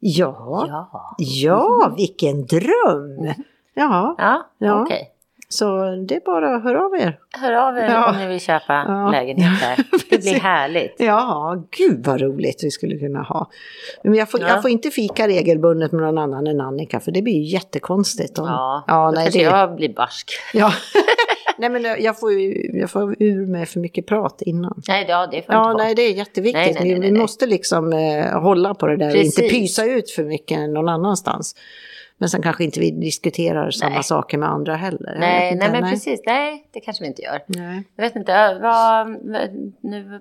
Ja, ja, Ja, vilken dröm! Ja, ja, Ja. okej. så det är bara att höra av er. Hör av er Ja. om ni vill köpa Ja. lägenhet där. Det blir härligt. Ja, gud vad roligt vi skulle kunna ha. Men jag får, Ja. jag får inte fika regelbundet med någon annan än Annika för det blir ju jättekonstigt. Om, Ja, ja då nej, kanske det, jag blir barsk. Ja. nej men jag får jag får ur med för mycket prat innan. Nej, ja, det får Ja, inte nej det är jätteviktigt. Nej, nej, nej, Vi- nej, nej. måste liksom eh, hålla på det där och inte Precis. pysa ut för mycket någon annanstans. Men sen kanske inte vi diskuterar samma Nej. saker med andra heller. Jag Nej, inte, nej, men precis. Nej, det kanske vi inte gör. Nej. Jag vet inte, vad, nu,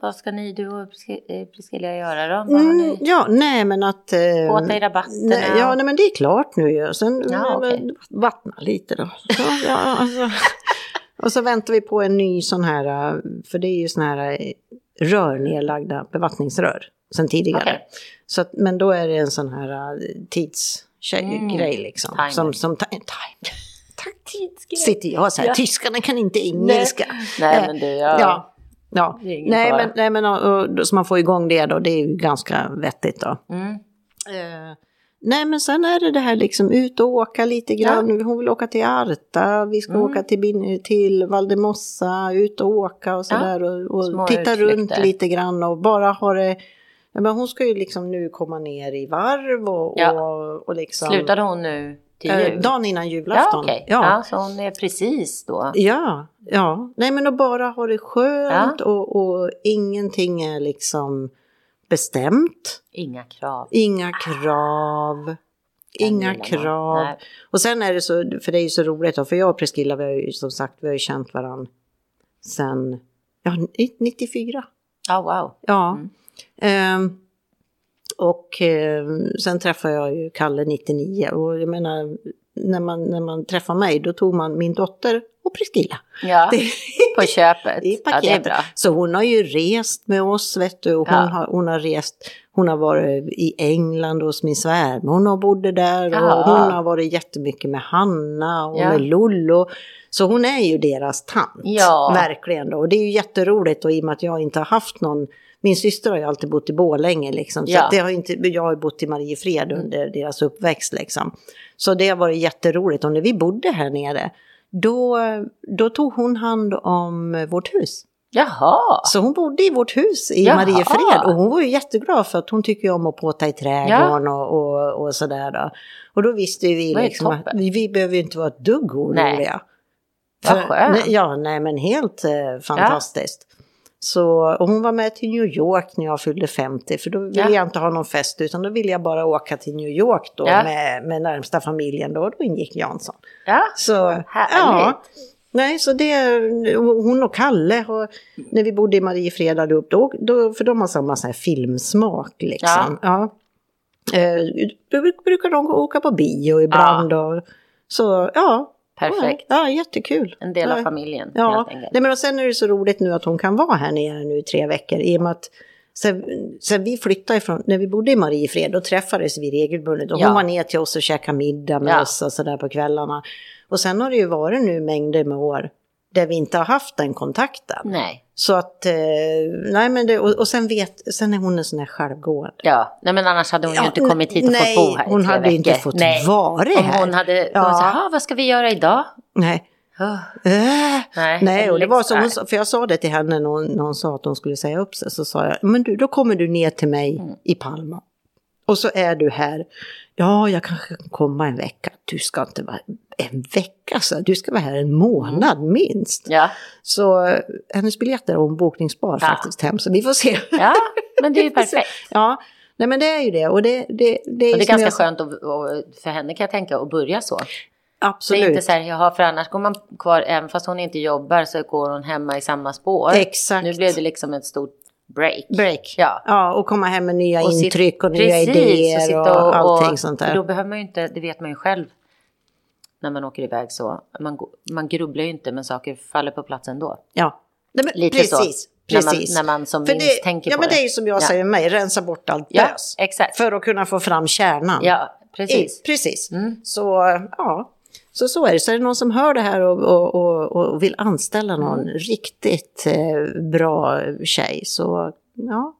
vad ska ni, du och Prisk- eh, Priscilla göra då? Mm, ja, nej men att... Eh, Båta i rabatterna? nej, ja, nej men det är klart nu ju. Sen Ja, okej. vattna lite då. Så, ja, alltså. Och så väntar vi på en ny sån här, eh, för det är ju sån här eh, rör nedlagda bevattningsrör sen tidigare. Okej. Så att, men då är det en sån här uh, tidsgrej Mm. liksom. Timer. Som, som time. Tidsgrej. Sitter jag så här, Ja. tyskarna kan inte engelska. Nej, Eh, men du, ja. Ja. Ja, Det nej fara. men, nej men och, och, så man får igång det då, det är ju ganska vettigt då. Mm. Eh, nej men sen är det det här liksom ut och åka lite grann. Hon vill åka till Arta, vi ska Mm. åka till, till Valdemossa, ut och åka och sådär. Och, Små och titta utflykter. runt lite grann och bara ha det. Ja, men hon ska ju liksom nu komma ner i varv och, Ja. och, och liksom. Slutade hon nu till Eh, jul? dagen innan ja, julafton. ja. Ja, så hon är precis då? Ja, ja. Nej men att bara ha det skönt och, och ingenting är liksom bestämt. Inga krav. Inga krav. Den Inga krav. Nej. Och sen är det så, för det är ju så roligt då, för jag och Priscilla vi har ju som sagt, vi har ju känt varandra sen, ja, 94. Ja, wow. Ja. Mm. Ehm, Och eh, sen träffade jag ju Kalle 99 och jag menar när man, när man träffar mig då tog man min dotter och Priscilla. Ja, Det- på köpet. i Ja, det är bra. Så hon har ju rest med oss, vet du. Och hon, Ja. har, hon har rest, hon har varit i England hos min svärmor, hon har bodde där. Ja. Och hon har varit jättemycket med Hanna och med Lollo. Så hon är ju deras tant, verkligen. Då. Och det är ju jätteroligt och i och med att jag inte har haft någon min syster har ju alltid bott i Borlänge liksom. Så Ja. det har inte, jag har bott i Mariefred under deras uppväxt liksom. Så det har varit jätteroligt. Och när vi bodde här nere, då, då tog hon hand om vårt hus. Jaha. Så hon bodde i vårt hus i Jaha. Mariefred och hon var ju jätteglad för att hon tycker om att påta i trädgården och, och, och sådär då. Och då visste vi liksom att vi, vi behöver inte vara ett dugg oroliga. Nej, Ja, nej men helt eh, fantastiskt. Så, och hon var med till New York när jag fyllde 50 för då ville Ja. jag inte ha någon fest utan då ville jag bara åka till New York då Ja. med, med närmsta familjen då, då ingick Jansson. Ja, Så, Härligt. ja. Nej, så det, hon och Kalle, och när vi bodde i Mariefred allihop, då, då, för de har samma så här filmsmak liksom. Ja. Eh, då brukar de åka på bio ibland och så, ja. Perfekt. Ja, jättekul. En del av ja. familjen Ja, helt enkelt. Nej, men och sen är det så roligt nu att hon kan vara här nere nu i tre veckor i och med att sen, sen vi flyttade ifrån, när vi bodde i Mariefred, då träffades vi regelbundet och Ja. hon var ner till oss och käkade middag med Ja. oss och sådär på kvällarna. Och sen har det ju varit nu mängder med år där vi inte har haft den kontakten. Nej. Så att, eh, nej men det, och, och sen vet, sen är hon en sån här självgående. Ja, nej men annars hade hon ju Ja, inte kommit hit och nej, fått bo här hon hade veckor. inte fått nej. vara Om här. hon hade Ja. här, "Ah, vad ska vi göra idag? Nej. Oh, Äh. nej, Nej, och det var så, hon, sa- för jag sa det till henne när hon, när hon sa att hon skulle säga upp sig, så sa jag, men du, då kommer du ner till mig Mm. i Palma. Och så är du här. Ja, jag kanske kan komma en vecka. Du ska inte vara en vecka, så du ska vara här en månad Mm. minst. Ja, Så eh, hennes biljetter är ombokningsbar Ja. faktiskt hem, så vi får se. ja, men det är ju perfekt. ja, nej men det är ju det. Och det, det, det är, Och det är ganska jag- skönt att, för henne kan jag tänka att börja så. Absolut. Det är inte så här, jaha, för annars går man kvar, även fast hon inte jobbar så går hon hemma i samma spår. Exakt. Nu blev det liksom ett stort break. Break. Ja. Ja, och komma hem med nya Och sitt- intryck och nya Precis, idéer och, sitta allting sånt där. Då behöver man ju inte, det vet man ju själv. När man åker iväg så. Man, man grubblar ju inte men saker faller på plats ändå. Ja, Nej, men Lite precis. så. precis. När man, när man som För minst det, tänker ja, på men det. det är ju som jag Ja. säger med mig, rensa bort allt Ja, bös. exakt. För att kunna få fram kärnan. Ja, precis. I, precis. Mm. Så, ja. Så så är det. Så är det någon som hör det här och, och, och, och vill anställa någon Mm. riktigt eh, bra tjej så ja,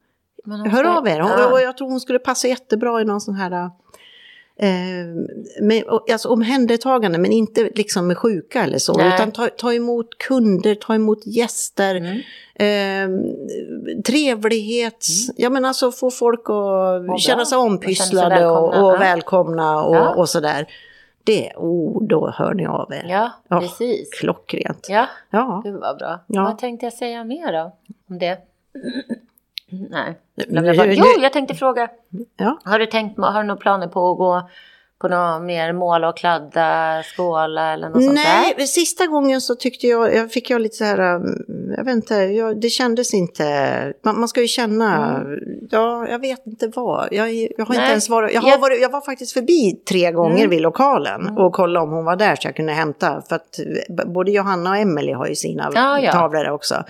hör ska- av er. Hon, Ja. Och jag tror hon skulle passa jättebra i någon sån här eh, med, alltså omhändertagande men inte liksom med sjuka eller så. Nej. Utan ta, ta emot kunder, ta emot gäster. Mm. Eh, trevlighet, ja men alltså få folk att känna sig Och ompysslade känna sig och, och välkomna och, Ja. och sådär. Det, oh, då hör ni av er. Ja, Ja. precis. Klockrent. Ja, Ja. gud vad bra. Ja. Vad tänkte jag säga mer då? Om det? Nej. Jag bara- Jo, jag tänkte fråga. Ja. Har du tänkt, har du några planer på att gå på något mer måla och kladda, skåla eller något sånt Nej, där? sista gången så tyckte jag, jag fick jag lite så här, um, jag vet inte, jag, det kändes inte, man, man ska ju känna, ja, jag vet inte vad, jag, jag har inte Nej, ens varit, jag, har jag- varit, jag var faktiskt förbi tre gånger Mm. vid lokalen och kollade om hon var där så jag kunde hämta, för att både Johanna och Emelie har ju sina Ja, ja. tavlor också.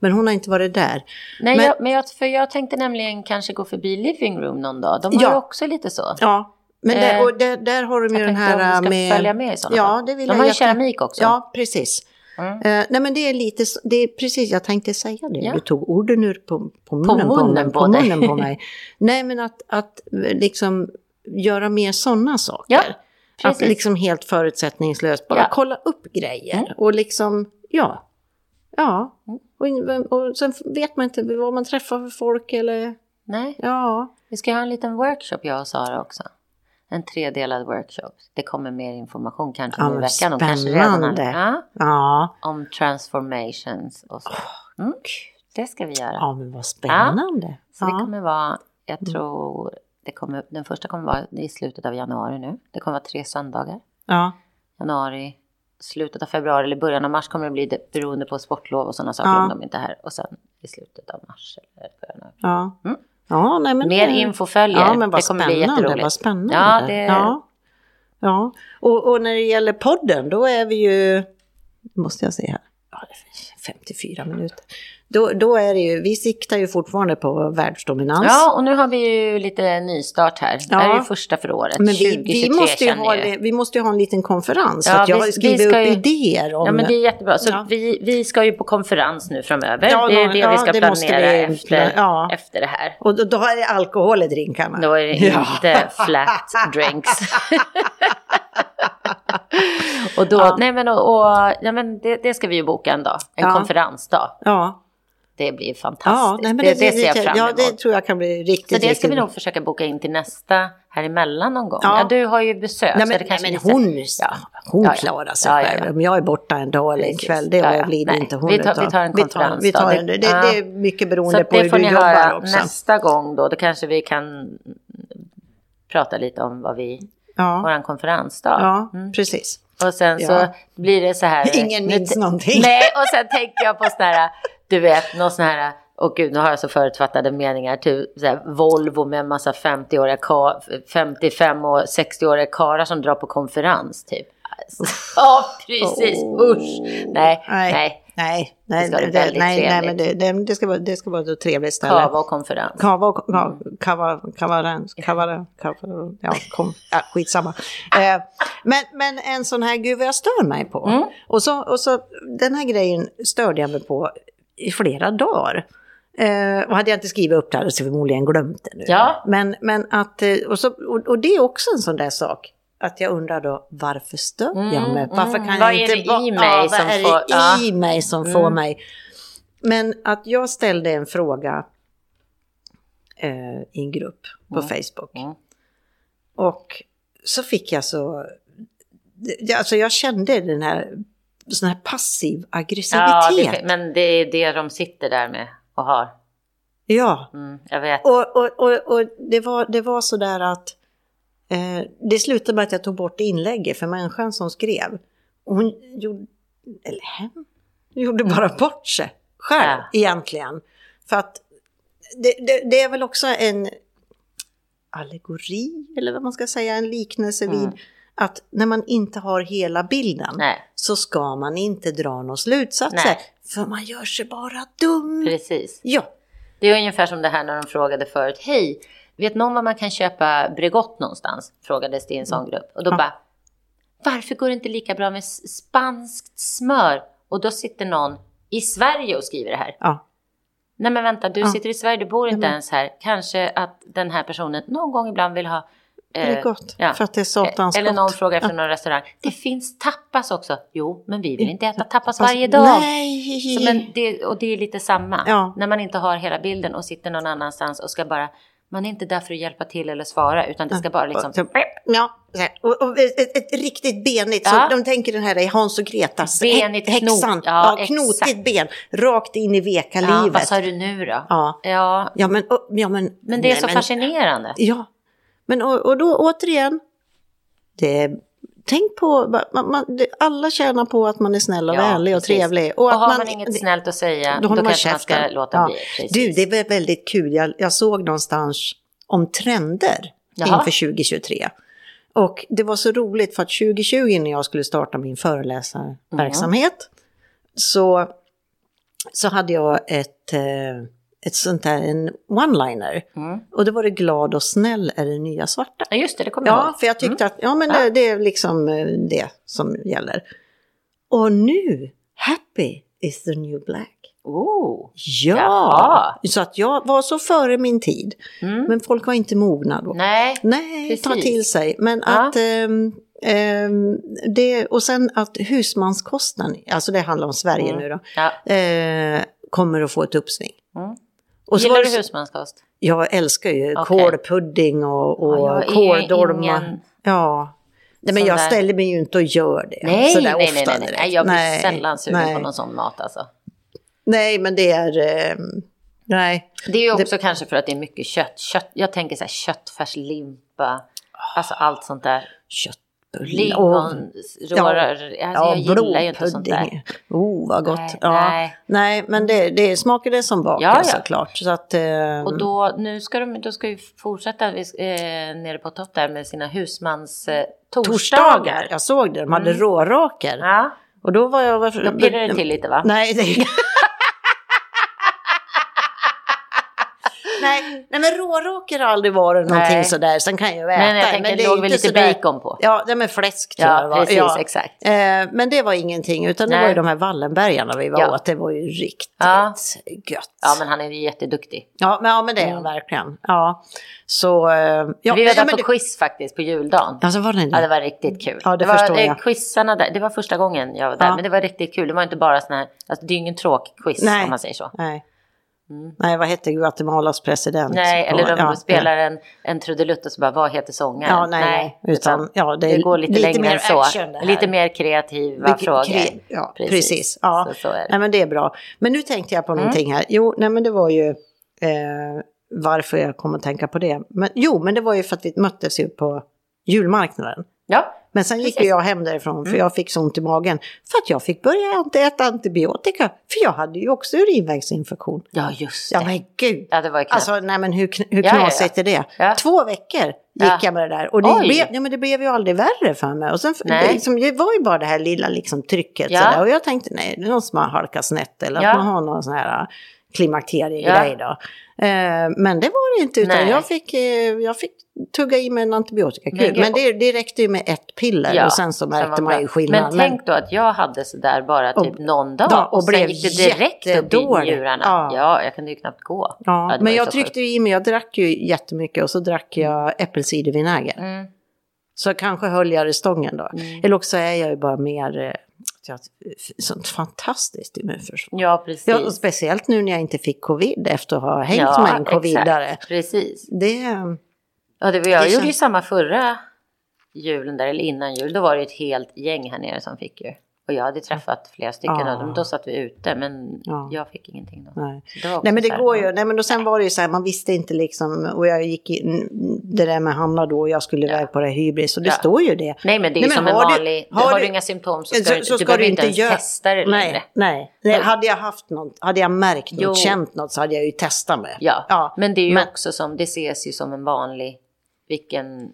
Men hon har inte varit där. Nej, men- jag, men jag, för jag tänkte nämligen kanske gå förbi living room någon dag. De har Ja. ju också lite så. Ja, men där, Eh, och där, där har de ju den tänkte om här du ska med... följa med i sådana Ja, fall. det vill De jag har ju jätte- keramik också. Ja, precis. Mm. Eh, nej men det är lite, det är precis, jag tänkte säga det. Ja. Du tog orden ur på, på munnen på, munnen mig, på på, munnen på mig. Nej men att, att eh, liksom göra mer sådana saker. Ja, att liksom helt förutsättningslöst bara Ja. kolla upp grejer. Mm. Och liksom, ja. Ja. Mm. Och, och sen vet man inte vad man träffar för folk eller, Nej, ja. vi ska ha en liten workshop jag och Sara också. En tredelad workshop. Det kommer mer information kanske Ja, i veckan. Och kanske redan. Ja, Ja. om transformations och så. Mm, det ska vi göra. Ja men vad spännande. Så det Ja. kommer vara, jag tror, det kommer, den första kommer vara i slutet av januari nu. Det kommer vara tre söndagar. Ja. Januari, slutet av februari eller början av mars kommer det bli det, beroende på sportlov och sådana saker Ja. om de inte är här. Och sen i slutet av mars eller början av Ja. Mm. Ja, nej, men Mer det- info följer. Ja, men vad det kommer bli spännande. jätteroligt. Vad spännande. Ja, det- ja. ja. Och, och när det gäller podden, då är vi ju... Måste jag se här. Ja, det är 54 minuter. Då, då är det ju, vi siktar ju fortfarande på världsdominans. Ja, och nu har vi ju lite nystart här. Det här är Ja. ju första för året. Men vi, 2023 vi, måste ju ha, vi måste ju ha en liten konferens. Ja, att jag vi- skriver ska upp ju- idéer om... Ja, men det är jättebra. Så Ja. vi, vi ska ju på konferens nu framöver. Ja, det är det ja, vi ska det planera efter, ja. efter det här. Och då, då är det alkohol i drinkarna. Då är det Ja. inte flat drinks. och då, Ja. nej men, och, och, ja, men det, det ska vi ju boka en dag. En Ja. konferensdag. Ja, Det blir ja fantastiskt. nej, men det, det, ser jag fram Ja, emot. det tror jag kan bli riktigt, så det ska riktigt vi nog försöka boka in till nästa här emellan någon gång. Ja. Ja, du har ju besök. Nej så men, det nej, men så- hon, Ja. hon Ja, ja. klarar sig Ja, ja, själv. ja. Om jag är borta en dag eller en kväll, det Ja, ja. Nej, inte hon. vi tar- utav. vi tar en vi tar, konferens vi tar en, det, Det- det, ja. det är mycket Så beroende att på det hur du jobbar höra också. nästa gång då. Då kanske vi kan prata lite om vad vi, Ja, våran konferensdag. ja Mm. precis. Och sen Ja. så blir det så här. Ingen minns någonting. Nej, och sen tänker jag på sån här, du vet, någon sån här, och gud nu har jag så förutfattade meningar, typ här, Volvo med en massa 50-åriga, ka- 55 och 60-åriga karlar som drar på konferens typ. Ja, precis, Oh. usch. Nej, Nej. nej, Nej, nej, ska vara det, väldigt nej, nej, men det, det, det, ska vara, det ska vara ett trevligt ställe. kava och konferens. Kava och kava, kava, kava, kava, kava, ja, kom, ja, skitsamma. Eh, men, men en sån här, gud vad jag stör mig på. Mm. Och, så, och så, den här grejen störde jag mig på i flera dagar. Eh, och hade jag inte skrivit upp det hade jag förmodligen glömt det nu. Ja. Men, men att, eh, och, så, och, och det är också en sån där sak. Att jag undrar då, varför stör jag Mm, mig? Varför mm. kan Vad jag är inte... det i mig ja, vad som är det får- ja. i mig som får Mm. mig? Men att jag ställde en fråga eh, i en grupp på Mm. Facebook. Mm. Och så fick jag så... Alltså jag kände den här, sån här passiv Ja, aggressivitet. det, men det är det de sitter där med och har. Ja, Mm, jag vet. och, och, och, och det, var, det var så där att eh, det slutade med att jag tog bort inlägget för människan som skrev. Hon gjorde, eller hen, gjorde bara bort sig själv Ja. egentligen. För att det, det, det är väl också en allegori, eller vad man ska säga, en liknelse vid Mm. Att när man inte har hela bilden Nej, så ska man inte dra några slutsatser. Nej. För man gör sig bara dum. precis. Ja, Det är ungefär som det här när de frågade förut. Hej, vet någon var man kan köpa Bregott någonstans? Frågades det i en sån grupp. Och då Ja. bara, varför går det inte lika bra med spanskt smör? Och då sitter någon i Sverige och skriver det här. ja. Nej men vänta, du Ja. sitter i Sverige, du bor inte men- ens här. Kanske att den här personen någon gång ibland vill ha... Det är eh, gott. ja. För att det är satans Eller någon gott. frågar efter Ja. någon restaurang. Det finns tapas också. Jo, men vi vill inte äta tapas varje dag. Nej! Så, men det, och det är lite samma. Ja. När man inte har hela bilden och sitter någon annanstans och ska bara... Man är inte där för att hjälpa till eller svara utan det ska bara liksom... Ja, och, och ett, ett, riktigt benigt, Ja. så de tänker den här är Hans och Gretas Benigt hä- häxan. knot. Ja, Ja, knotigt ben, rakt in i veka Ja, vad livet. sa du nu då? Ja, Ja, men, och, ja, men, men det är nej, så men- fascinerande. Ja, men och, och då återigen, det, tänk på, man, man, alla tjänar på att man är snäll och Ja, vänlig och precis. trevlig. Och att har man inget det- snällt att säga, Då då, man kanske man ska käften. låta Ja. bli. Precis. Du, det var väldigt kul. Jag, jag såg någonstans om trender Jaha. inför 2023. Och det var så roligt för att 2020 när jag skulle starta min föreläsarverksamhet så, så hade jag ett, eh, ett sånt där, en one-liner. Mm. Och det var det glad och snäll är det nya svarta. Ja, just det, det kommer jag Ja, för jag tyckte att ja, men Ja. Det, det är liksom eh, det som gäller. Och nu, happy is the new black. Oh. Ja, Jaha. så att jag var så före min tid. Mm. Men folk var inte mogna då. Nej, Nej, ta precis. till sig. Men Ja. att ehm, ehm, det, och sen att husmanskostnaden, alltså det handlar om Sverige Mm. nu då, ja. eh, kommer att få ett uppsving. Mm. Och Gillar du det, husmanskost? jag älskar ju Okej. kålpudding och, och Ja, kåldolmar. ingen Ja. Nej, men jag där- ställer mig ju inte och gör det. Nej, sådär nej, ofta nej, nej, nej. Jag blir Nej, sällan sugen nej. på någon sån mat alltså. Nej, men det är... ehm, nej. Det är ju också kanske för att det är mycket kött. kött. Jag tänker så här köttfärslimpa, alltså allt sånt där. Kött, Lingonrårar. Alltså, jag gillar ju inte sånt där. Oh, vad gott. Nej, ja. nej. nej men det, det smakade som bakat Ja, ja. såklart. Så att, eh, Och då, nu ska de då ska vi fortsätta eh, nere på Tott där med sina husmans eh, torsdagar. torsdagar, jag såg det, de hade råraker. Ja, Och då var jag... Varför, då pirrar det till lite va? Nej, det... nej, nej, men råråker har aldrig varit någonting Nej. sådär. Sen kan jag ju äta Men jag tänker, det låg väl lite sådär- bacon på. Ja, det med fläsk tror jag Ja, det var. precis, ja. exakt. Eh, men det var ingenting, utan det Nej. var ju de här Wallenbergarna vi var Ja. åt. Det var ju riktigt Ja. gött. Ja, men han är ju jätteduktig. Ja, men, ja, men det är han verkligen. Ja, så... Eh, ja, vi var där men på det- quiz faktiskt på juldagen. Alltså var det Ja, det det? var riktigt kul. Ja, det var, förstår eh, jag. Quizarna där, det var första gången jag var där, men det var riktigt kul. Det var inte bara såna här, alltså, det är ju ingen tråkquiz Nej. om man säger så. Nej. Nej, vad hette Guatemalas president? Mm. Nej, eller de Ja, spelar en, en trudelutt och så bara, vad heter sångaren? Ja, nej, nej, utan, ja, det det, går lite, lite längre mer än så. det. Lite mer kreativa Vilket- frågor. kre- Ja, precis. Ja. Så, så det. Nej, men det är bra. Men nu tänkte jag på Mm. någonting här. Jo, nej, men det var ju eh, varför jag kom att tänka på det. Men, jo, men det var ju för att vi möttes ju på julmarknaden. Ja, Men sen gick Precis. Mm. jag hem därifrån för jag fick så ont i magen. För att jag fick börja äta antibiotika. För jag hade ju också urinvägsinfektion. ja just det. Ja men gud. Ja, det var. Alltså nej men hur, hur Ja, ja, ja. knasigt är det? Ja. Två veckor gick Ja. jag med det där. Och det Oj. blev, ja, men det blev ju aldrig värre för mig. Och sen, det, liksom, det var ju bara det här lilla liksom, trycket. Ja. Sådär. Och jag tänkte nej, det är någon som har halkat snett. Eller Ja. att man har någon sån här äh, klimakteriegrej då. Eh, men det var det inte. Utan Nej. jag fick, eh, jag fick tugga i mig en antibiotikakur. Men det, det räckte ju med ett piller. Ja, och sen så märkte man ju skillnad. Men tänk då att jag hade sådär bara typ Och- någon dag Ja, och och, sen gick det direkt upp i njurarna. Ja. Ja. jag kunde ju knappt gå. Ja, men jag tryckte ju i mig, jag drack ju jättemycket och så drack jag äppelcidervinäger. Mm. Så kanske höll jag det stången då. Mm. Eller också är jag ju bara mer, eh, sånt fantastiskt immunförsvar. Ja, precis. Ja, och speciellt nu när jag inte fick covid efter att ha hängt Ja, med en covidare. exakt. Precis. Det, Ja, det jag Det gjorde ju samma förra julen där, eller innan jul. Då var det ett helt gäng här nere som fick ju. Och jag hade träffat flera stycken Ja. av dem. Då satt vi ute, men Ja. jag fick ingenting då. nej. Så nej men det så här, går ju, nej men och sen var det ju så här, man visste inte liksom, och jag gick in, det där med Hanna då, och jag skulle Ja. iväg på det här hybris, och det Ja. står ju det. Nej, men det är ju Nej, som en har du- vanlig... har har, du- du inga symptom så Så- ska du, så du behöver inte ens göra- testa det längre. Nej, nej. nej. Men- Hade jag haft något, hade jag märkt något, Jo. känt något så hade jag ju testat med. Ja. ja. men det är ju Men- också som, det ses ju som en vanlig, vilken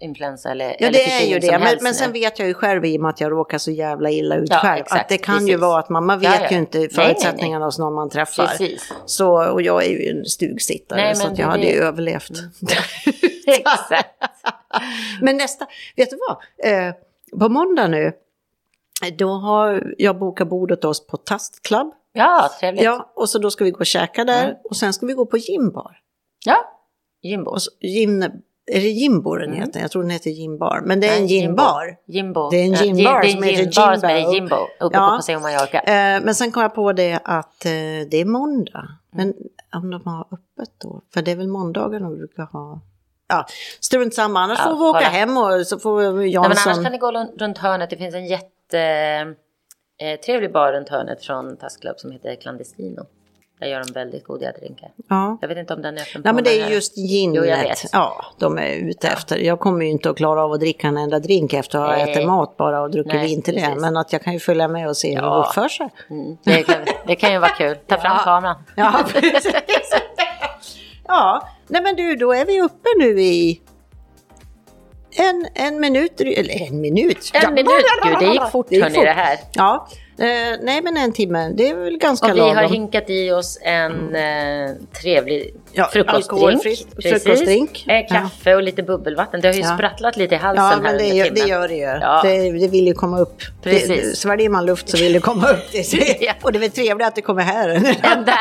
influensa eller, Ja eller det är förkylning ju det, men, men sen vet jag ju själv i och med att jag råkar så jävla illa ut Ja, själv. exakt, att det kan ju precis. vara att man, man Ja, vet ja. ju inte Nej, nej, förutsättningarna nej. hos någon man träffar. Precis. Så, och jag är ju en stugsittare Nej, så att jag är hade ju överlevt. Exakt. men nästa, vet du vad? Eh, på måndag nu, då har jag bokat bordet oss på Tast Club. Ja, trevligt. Ja, Ja, och så då ska vi gå och käka där Mm. och sen ska vi gå på gymbar. Och så, gym, är det Jimbo den Mm. heter? Jag tror den heter gymbar. Men det är en Nej, Jimbo. Jimbo. Det är en Ja, det är som heter gymbar som Jimbo. är Jimbo uppe Ja. på Paseo Mallorca. Eh, men sen kom jag på det att eh, det är måndag. Men om de har öppet då? För det är väl måndagar de brukar ha. Ja, strunt samma. Annars Ja, får vi åka kolla. hem och så får Nej, men Jansson... annars kan ni gå runt- runt hörnet. Det finns en jätte eh, trevlig bar runt hörnet från Task Club som heter Clandestino. Där gör de väldigt goda drinkar. Ja. Jag vet inte om den är öppen Nej men det är just Jo, jag ginet. vet. Ja, de är ute efter. Jag kommer ju inte att klara av att dricka en enda drink efter att ha Nej. ätit mat bara och druckit Nej, vin till det. Men att jag kan ju följa med och se hur det Ja. uppför sig. Mm, det, kan, det kan ju vara kul. Ta fram Ja. kameran. Ja, precis. ja, nej men du, då är vi uppe nu i en, en minut, eller en minut. En Ja, minut. Gud, det gick fort gick hörni det här. Ja, eh, nej men en timme, det är väl ganska Och vi har lagom. hinkat i oss en eh, trevlig Ja, frukostdrink. frukostdrink. Eh, kaffe och lite bubbelvatten. Det har ju Ja. sprattlat lite i halsen Ja, här men det under gör, det gör det ju. Ja. Det, det vill ju komma upp. Precis. Det, sväljer man luft så vill det komma upp. Det, Ja. Och det är väl trevligt att det kommer här.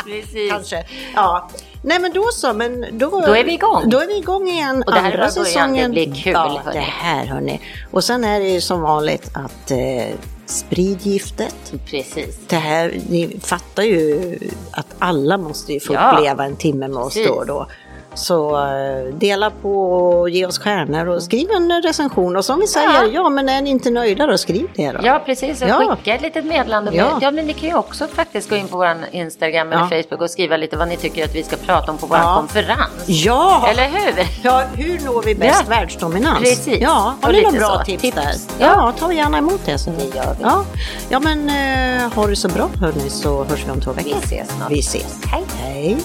Precis. Kanske. Ja. Nej men då så, men då, Då är vi igång. Då är vi igång igen. Och det här är andra säsongen. det blir kul, Ja, hörni. det här hörni. Och sen är det ju som vanligt att eh, spridgiftet. Precis. Det här, ni fattar ju att alla måste ju få Ja. uppleva en timme med oss Precis. då och då. Så eh, dela på och ge oss stjärnor och skriv en recension. Och som vi säger, ja, Ja. men är ni inte nöjda då skriv det då. Ja, precis. Och Ja. skicka ett litet meddelande. Ja. Ja. men ni kan ju också faktiskt gå in på vår Instagram eller Ja. Facebook och skriva lite vad ni tycker att vi ska prata om på vår konferens. Ja! Eller hur? Ja, hur når vi bäst Ja. världsdominans? Precis. Ja, har Och ni några bra så. tips, där? Ja. Ta gärna emot det. Så. Det gör vi. Ja, ja men eh, ha det så bra hörni så hörs vi om två veckor. Vi ses snart. Vi ses. Hej. Hej.